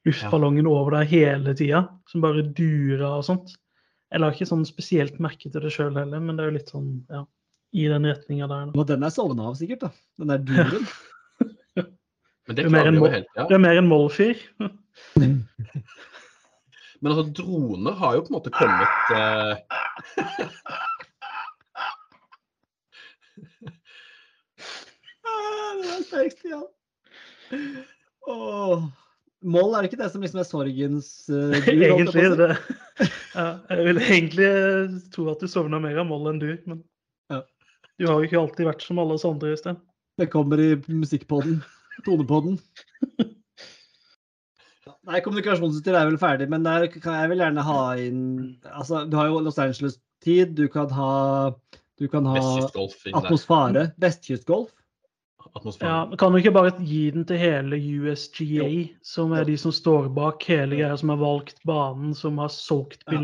luftballongen over deg hele tida, som bare dura og sånt. Jeg la ikke sånn spesielt merke til det sjøl heller, men det er jo litt sånn, ja, i den retninga der. Og den er sovna av, sikkert. da. Den der duren. Men det Det er mer enn jo. Det er mer Moll-fyr. Men altså, droner har jo på en måte kommet eh, Ah, det er sterkt, ja. Åh. Moll, er det ikke det som liksom er sorgens uh, egentlig er det ja, Jeg vil egentlig eh, tro at du sovna mer av Moll enn du, men. Du har jo ikke alltid vært som alle oss andre, Øystein. Det kommer i musikkpodden. Tonepodden. Nei, kommunikasjonsutstyr er vel ferdig, men der kan jeg vel gjerne ha inn Altså, du har jo Los Angeles-tid, du kan ha Du kan ha atmosfære. Vestkystgolf. Atmosfære. Ja, men Kan du ikke bare gi den til hele USGA, som er de som står bak hele greia, som har valgt banen, som har solgt Ja.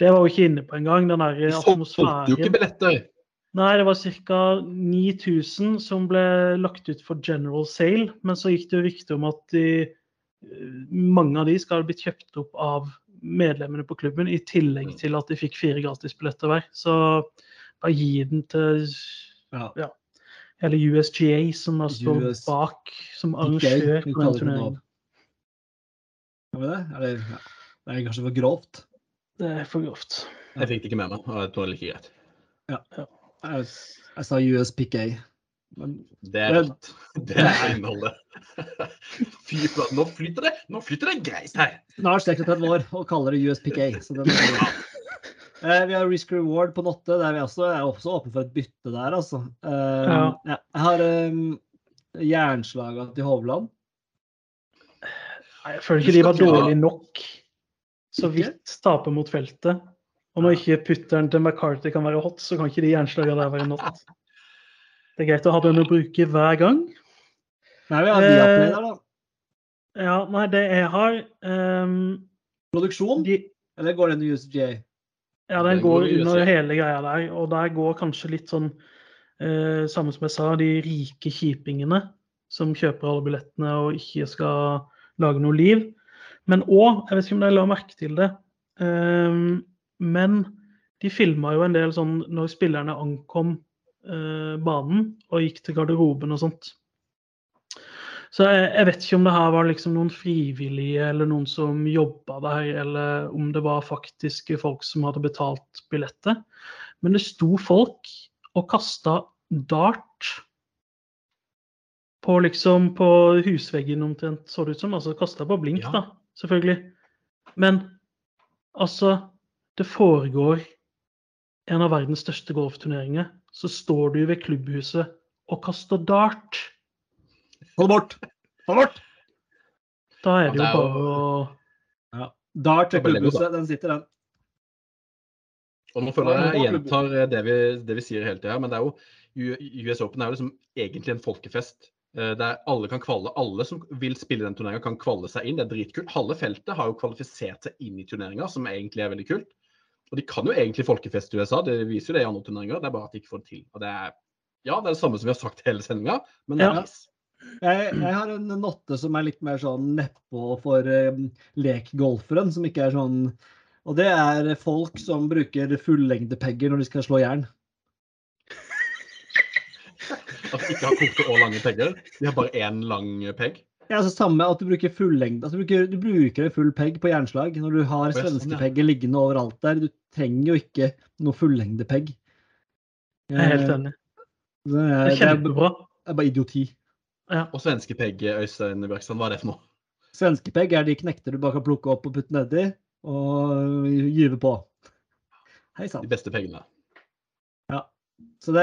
Det var jo ikke inne på engang, den der De solgte jo ikke atmosfæren. billetter. Nei, det var ca. 9000 som ble lagt ut for general sale, men så gikk det jo rykte om at de, eh, mange av de skal ha blitt kjøpt opp av medlemmene på klubben, i tillegg Mm. til at de fikk fire gratisbilletter hver. Så bare gi den til Ja. hele USGA, som har stått US bak som arrangør. Kan vi det? Eller, ja. Det er kanskje for grovt. Det er for grovt. Jeg fikk det ikke med meg, og jeg tror det er like greit. Jeg, jeg sa USPK. Men Det er Men- rett. Det er innholdet. Fy faen, nå flyter det! Nå flyter det greit her! snart 36 år og kaller det USPK. Så den eh, vi har Risk Reward på Notte. Der vi også er også åpne for et bytte der, altså. Eh, Ja. jeg har um, jernslaga til Hovland. Jeg føler ikke de var dårlige nok. Så vidt tape mot feltet. Og når ikke putteren til McCarthy kan være hot, så kan ikke de jernslagene der være not. Det er greit å ha den å bruke hver gang. Nei, vi har de Viaplay der, da. Ja, nei, det jeg har um, Produksjon? de, Eller går den i USGA? Ja, den Den går går under hele greia der. Og der går kanskje litt sånn uh, Samme som jeg sa, de rike kjipingene som kjøper alle billettene og ikke skal lage noe liv. Men òg, jeg vet ikke om dere la merke til det, ehm, men de filma jo en del sånn når spillerne ankom eh, banen og gikk til garderoben og sånt. Så jeg, jeg vet ikke om det her var liksom noen frivillige eller noen som jobba der, eller om det var faktiske folk som hadde betalt billettet. Men det sto folk og kasta dart på liksom på husveggen omtrent, så det ut som. Altså kasta på blink, Ja. da, selvfølgelig. Men altså Det foregår en av verdens største golfturneringer. Så står du ved klubbhuset og kaster dart. Hold det bort! Hold det bort! Da er Ja, det er jo bare å Ja. Dart til Det klubbhuset, den sitter, den. Og nå føler jeg jeg gjentar det vi, det vi sier hele tida, men det er jo US Open er jo liksom egentlig en folkefest. eh, Der alle kan kvalle, alle som vil spille den turneringa, kan kvalle seg inn. Det er dritkult. Halve feltet har jo kvalifisert seg inn i turneringa, som egentlig er veldig kult. Og de kan jo egentlig folkefest i USA, det viser jo det i andre turneringer. Det er bare at de ikke får det til. Og det er ja, det er det samme som vi har sagt hele sendinga, men det er Ja. Jeg, jeg har en notte som er litt mer sånn nedpå for eh, lekgolferen, som ikke er sånn Og det er folk som bruker fullengdepegger når de skal slå jern. At de ikke har korte og lange pegger. De har bare én lang pegg. Ja, altså samme at du bruker fullengde altså du, bruker, du bruker full pegg på jernslag når du har sånn, svenskepegger liggende overalt der. Du trenger jo ikke noe fullengdepegg. Jeg er helt enig. Det Det er, det kjempebra. det er bare idioti. Og svenske pegg, Øystein Bjerkstrand, hva er det for noe? Svenskepegg er de knekter du bare kan plukke opp og putte nedi. og gyve på. Hei De sann. beste pengene. Så det,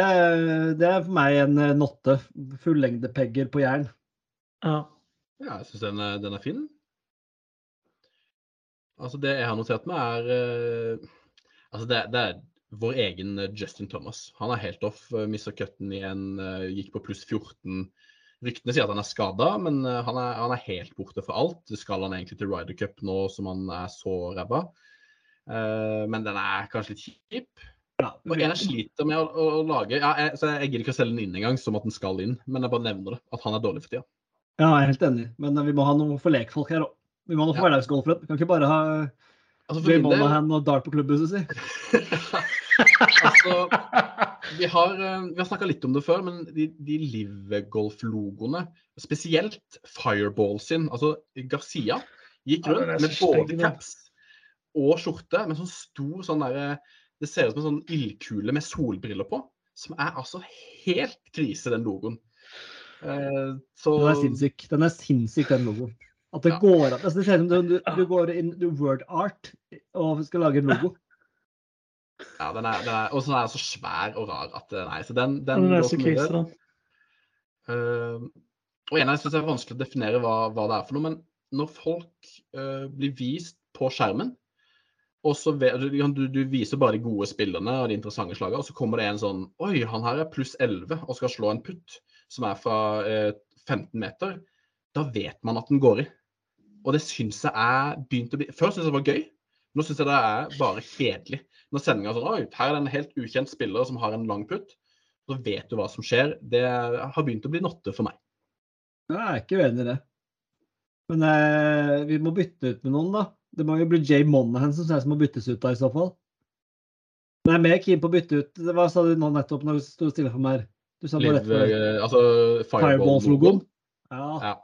det er for meg en eh, notte. Fullengdepegger på jern. Ja. Ja, jeg syns den, er- den er fin. Altså, det jeg har notert meg, er eh, Altså, det, det er vår egen eh, Justin Thomas. Han er helt off. Mista cutten igjen. eh, gikk på pluss 14. Ryktene sier at han er skada, men eh, han, er, han er helt borte fra alt. Skal han egentlig til Ryder Cup nå som han er så ræva. Eh, men den er kanskje litt kjip. Ja, Og en jeg sliter med å, å, å lage ja, jeg, så jeg gidder ikke å selge den inn engang, som at den skal inn. Men jeg bare nevner det, at han er dårlig for tida. Ja, jeg er helt enig. Men eh, vi må ha noe for lekfolk her òg. Vi må ha noe for Ja. hverdagsgolfere. Vi kan ikke bare ha Altså, del- Monahan og dart på klubbhuset si. altså, vi har, eh, vi har snakka litt om det før, men de, de Live-golf-logoene, spesielt Fireball sin, altså Garcia, gikk rundt ja, med både caps og skjorte med sånn stor sånn derre Det ser ut som en sånn ildkule med solbriller på, som er altså helt krise, den logoen. Eh, så Den er sinnssyk. Den er sinnssyk, den logoen. At det Ja. går an. Altså, det ser ut som du, du, du går inn i word art og skal lage en logo. Ja, den er, den er, og så er den så svær og rar at eh, Nei, så den, den Den er så krise, da. Eh, og en jeg syns er vanskelig å definere hva, hva det er for noe, men når folk uh, blir vist på skjermen, og så du, du viser bare de gode spillerne og de interessante slagene, og så kommer det en sånn Oi, han her er pluss 11 og skal slå en putt som er fra uh, 15 meter. Da vet man at den går i. Og det syns jeg er begynt å bli Før syntes jeg det var gøy. Nå syns jeg det er bare kjedelig. Når sendinga er sånn her er det en helt ukjent spiller som har en lang putt. Så vet du hva som skjer. Det har begynt å bli notte for meg. Jeg er ikke uenig i det. Men eh, vi må bytte ut med noen, da. Det må jo bli Jay Monahan som ser ut som må byttes ut da, i så fall. Men jeg er mer keen på å bytte ut Hva sa du nå nettopp når du sto stille for meg? her? Du sa bare rett for... før. eh, altså Fireballs-logoen. Fireball-logoen. Ja. Ja,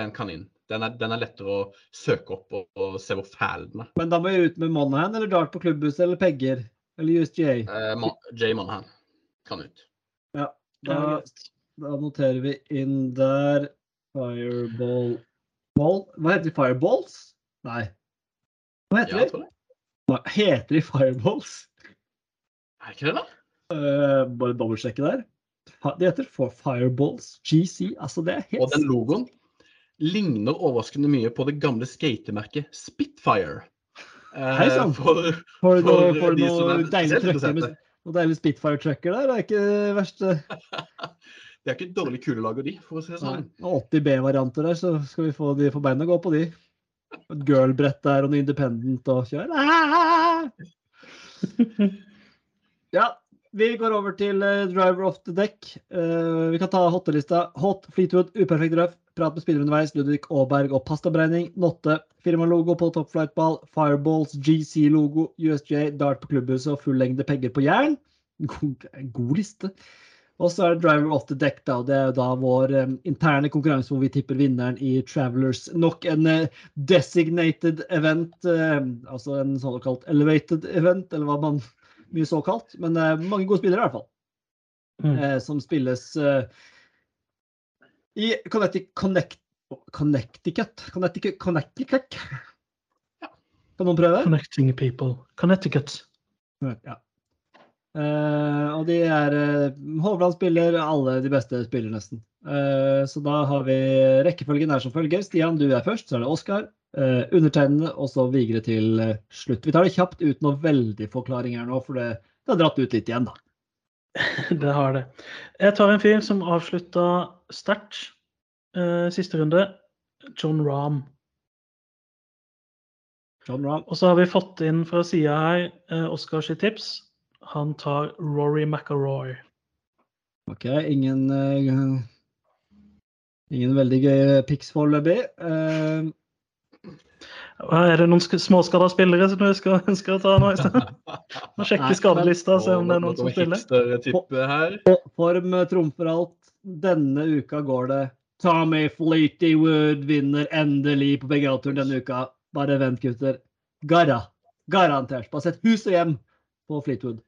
den kan inn. Den er, den er lettere å søke opp og, og se hvor fæl den er. Men da må jeg ut med Monahan eller dart på klubbhuset eller pegger. Eller USJ? Eh, Mo- Jay Monahan kan ut. Ja, da, da noterer vi inn der Fireball Ball. Hva heter de? Fireballs? Nei. Hva heter Ja, de? Hva heter de Fireballs? Er ikke det, da? Uh, bare dobbeltsjekke der. De heter for Fireballs GC. Altså, det er Og den logoen ligner overraskende mye på det gamle skatemerket Spitfire. Eh, Hei sann. for, For for for de som noe er deilig Spitfire-trucker der. Det er ikke det verste. Det er ikke dårlig dårlig kulelager, de, for å si det sånn. Nei, 80 B-varianter der, så skal vi få de få beina gå på de. Et girlbrett der og noe independent og kjør. Ja, vi går over til eh, driver off the deck. Eh, vi kan ta hottelista. Hot, Fleetwood, uperfekt røff. Prat med spillere underveis. Ludvig Aaberg og pastaberegning. Notte. Firmalogo på Top Flight-ball. Fireballs, GC-logo, USJ, dart på klubbhuset og full lengde pegger på jern. God, god liste. Og så er det driver off the deck, da. og Det er jo da vår um, interne konkurranse hvor vi tipper vinneren i Travelers. Nok en uh, designated event, uh, altså en såkalt elevated event, eller hva man mye såkalt. Men uh, mange gode spillere, i hvert fall. Mm. Som spilles i Connecticut, Connect, Connecticut Connecticut, Ja. Kan noen prøve? Connecting people. Connecticut. Ja. Uh, og de er uh, Hovland spiller alle de beste spiller, nesten. Uh, så da har vi rekkefølgen er som følger. Stian, du er først. Så er det Oskar. Uh, undertegnede, og så Vigre til slutt. Vi tar det kjapt uten noen veldig forklaring her nå, for det, det har dratt ut litt igjen, da. Det har det. Jeg tar en fyr som avslutta sterkt eh, siste runde. John Rahm. John Rahm. Og så har vi fått inn fra sida her uh, Oskars tips. Han tar Rory McIlroy. OK, ingen uh, Ingen veldig gøye pics foreløpig. Uh, Er det noen sk- småskada spillere som du skal, å ta nå i stedet? Må sjekke skadelista og se om det er noen som spiller. her. Form eh, trumfer alt. Denne uka går det. Tommy Fleetwood vinner endelig på PGA-turen denne uka. Bare vent, gutter. Gara. Garantert. Bare sett hus og hjem på Fleetwood.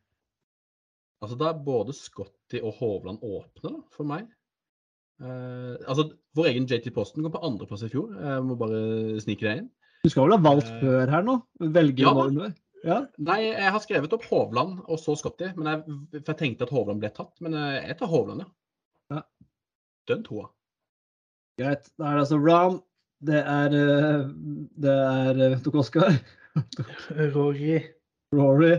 Altså, da er både Scotty og Hovland åpne, for meg. Eh, altså, Vår egen JT Posten kom på andreplass i fjor. Jeg må bare snike det inn. Du skal vel ha valgt Eh, før her nå? Velger ja Ja. Nei, jeg har skrevet opp Hovland og så Scotty. Men jeg, for jeg tenkte at Hovland ble tatt. Men eh, jeg tar Hovland, ja. Ja. Den toa. Greit. Da er det altså Ram. Det er eh, Det er eh, Tok Oskar. Rory. Rory.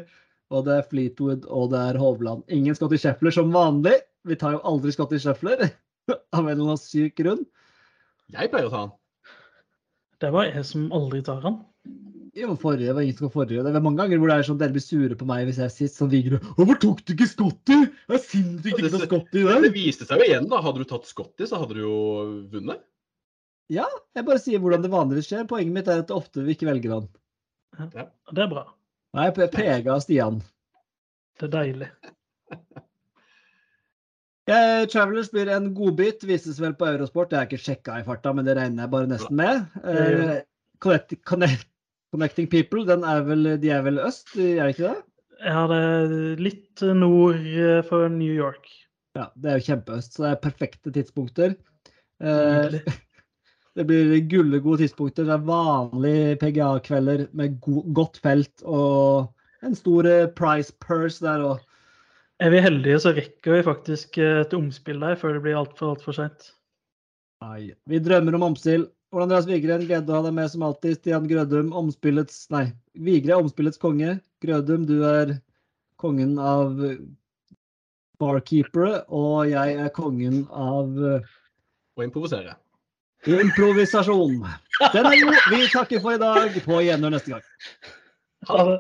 Og det er Fleetwood, og det er Hovland. Ingen Scotty Sheffler som vanlig. Vi tar jo aldri Scotty Sheffler av en eller annen syk grunn. Jeg pleier å ta han. Det var jeg som aldri tar han. Jo, forrige var ingen som forrige. Det er mange ganger hvor det er sånn dere blir sure på meg hvis jeg sitter sånn Vigre. Hvorfor tok du ikke Scotty? Jeg er sinnssykt ikke noe Scotty Det viste seg jo igjen, da. Hadde du tatt Scotty, så hadde du jo vunnet. Ja, jeg bare sier hvordan det vanligvis skjer. Poenget mitt er at ofte vi ikke velger han. Det er bra. Nei, jeg er prega av Stian. Det er deilig. Eh, Travelers blir en godbit. Vises vel på Eurosport. Det er ikke sjekka i farta, men det regner jeg bare nesten med. Eh, connect, connect, connecting People, den er vel, de er vel øst, er det ikke det? Ja, det er litt nord eh, for New York. Ja, det er jo kjempeøst, så det er perfekte tidspunkter. Eh, det blir gullegode tidspunkter. Det er vanlige PGA-kvelder med go godt felt og en stor eh, price purse der òg. Er vi heldige, så rekker vi faktisk eh, et omspill der før det blir altfor alt for seint. Vi drømmer om omspill. Ole Andreas Vigren, glede å ha deg med som alltid. Stian Grødum, omspillets Nei, Vigre er omspillets konge. Grødum, du er kongen av barkeepere, og jeg er kongen av Å improvisere. improvisasjon. Den er god. Vi takker for i dag. På gjenhør neste gang. Ha det.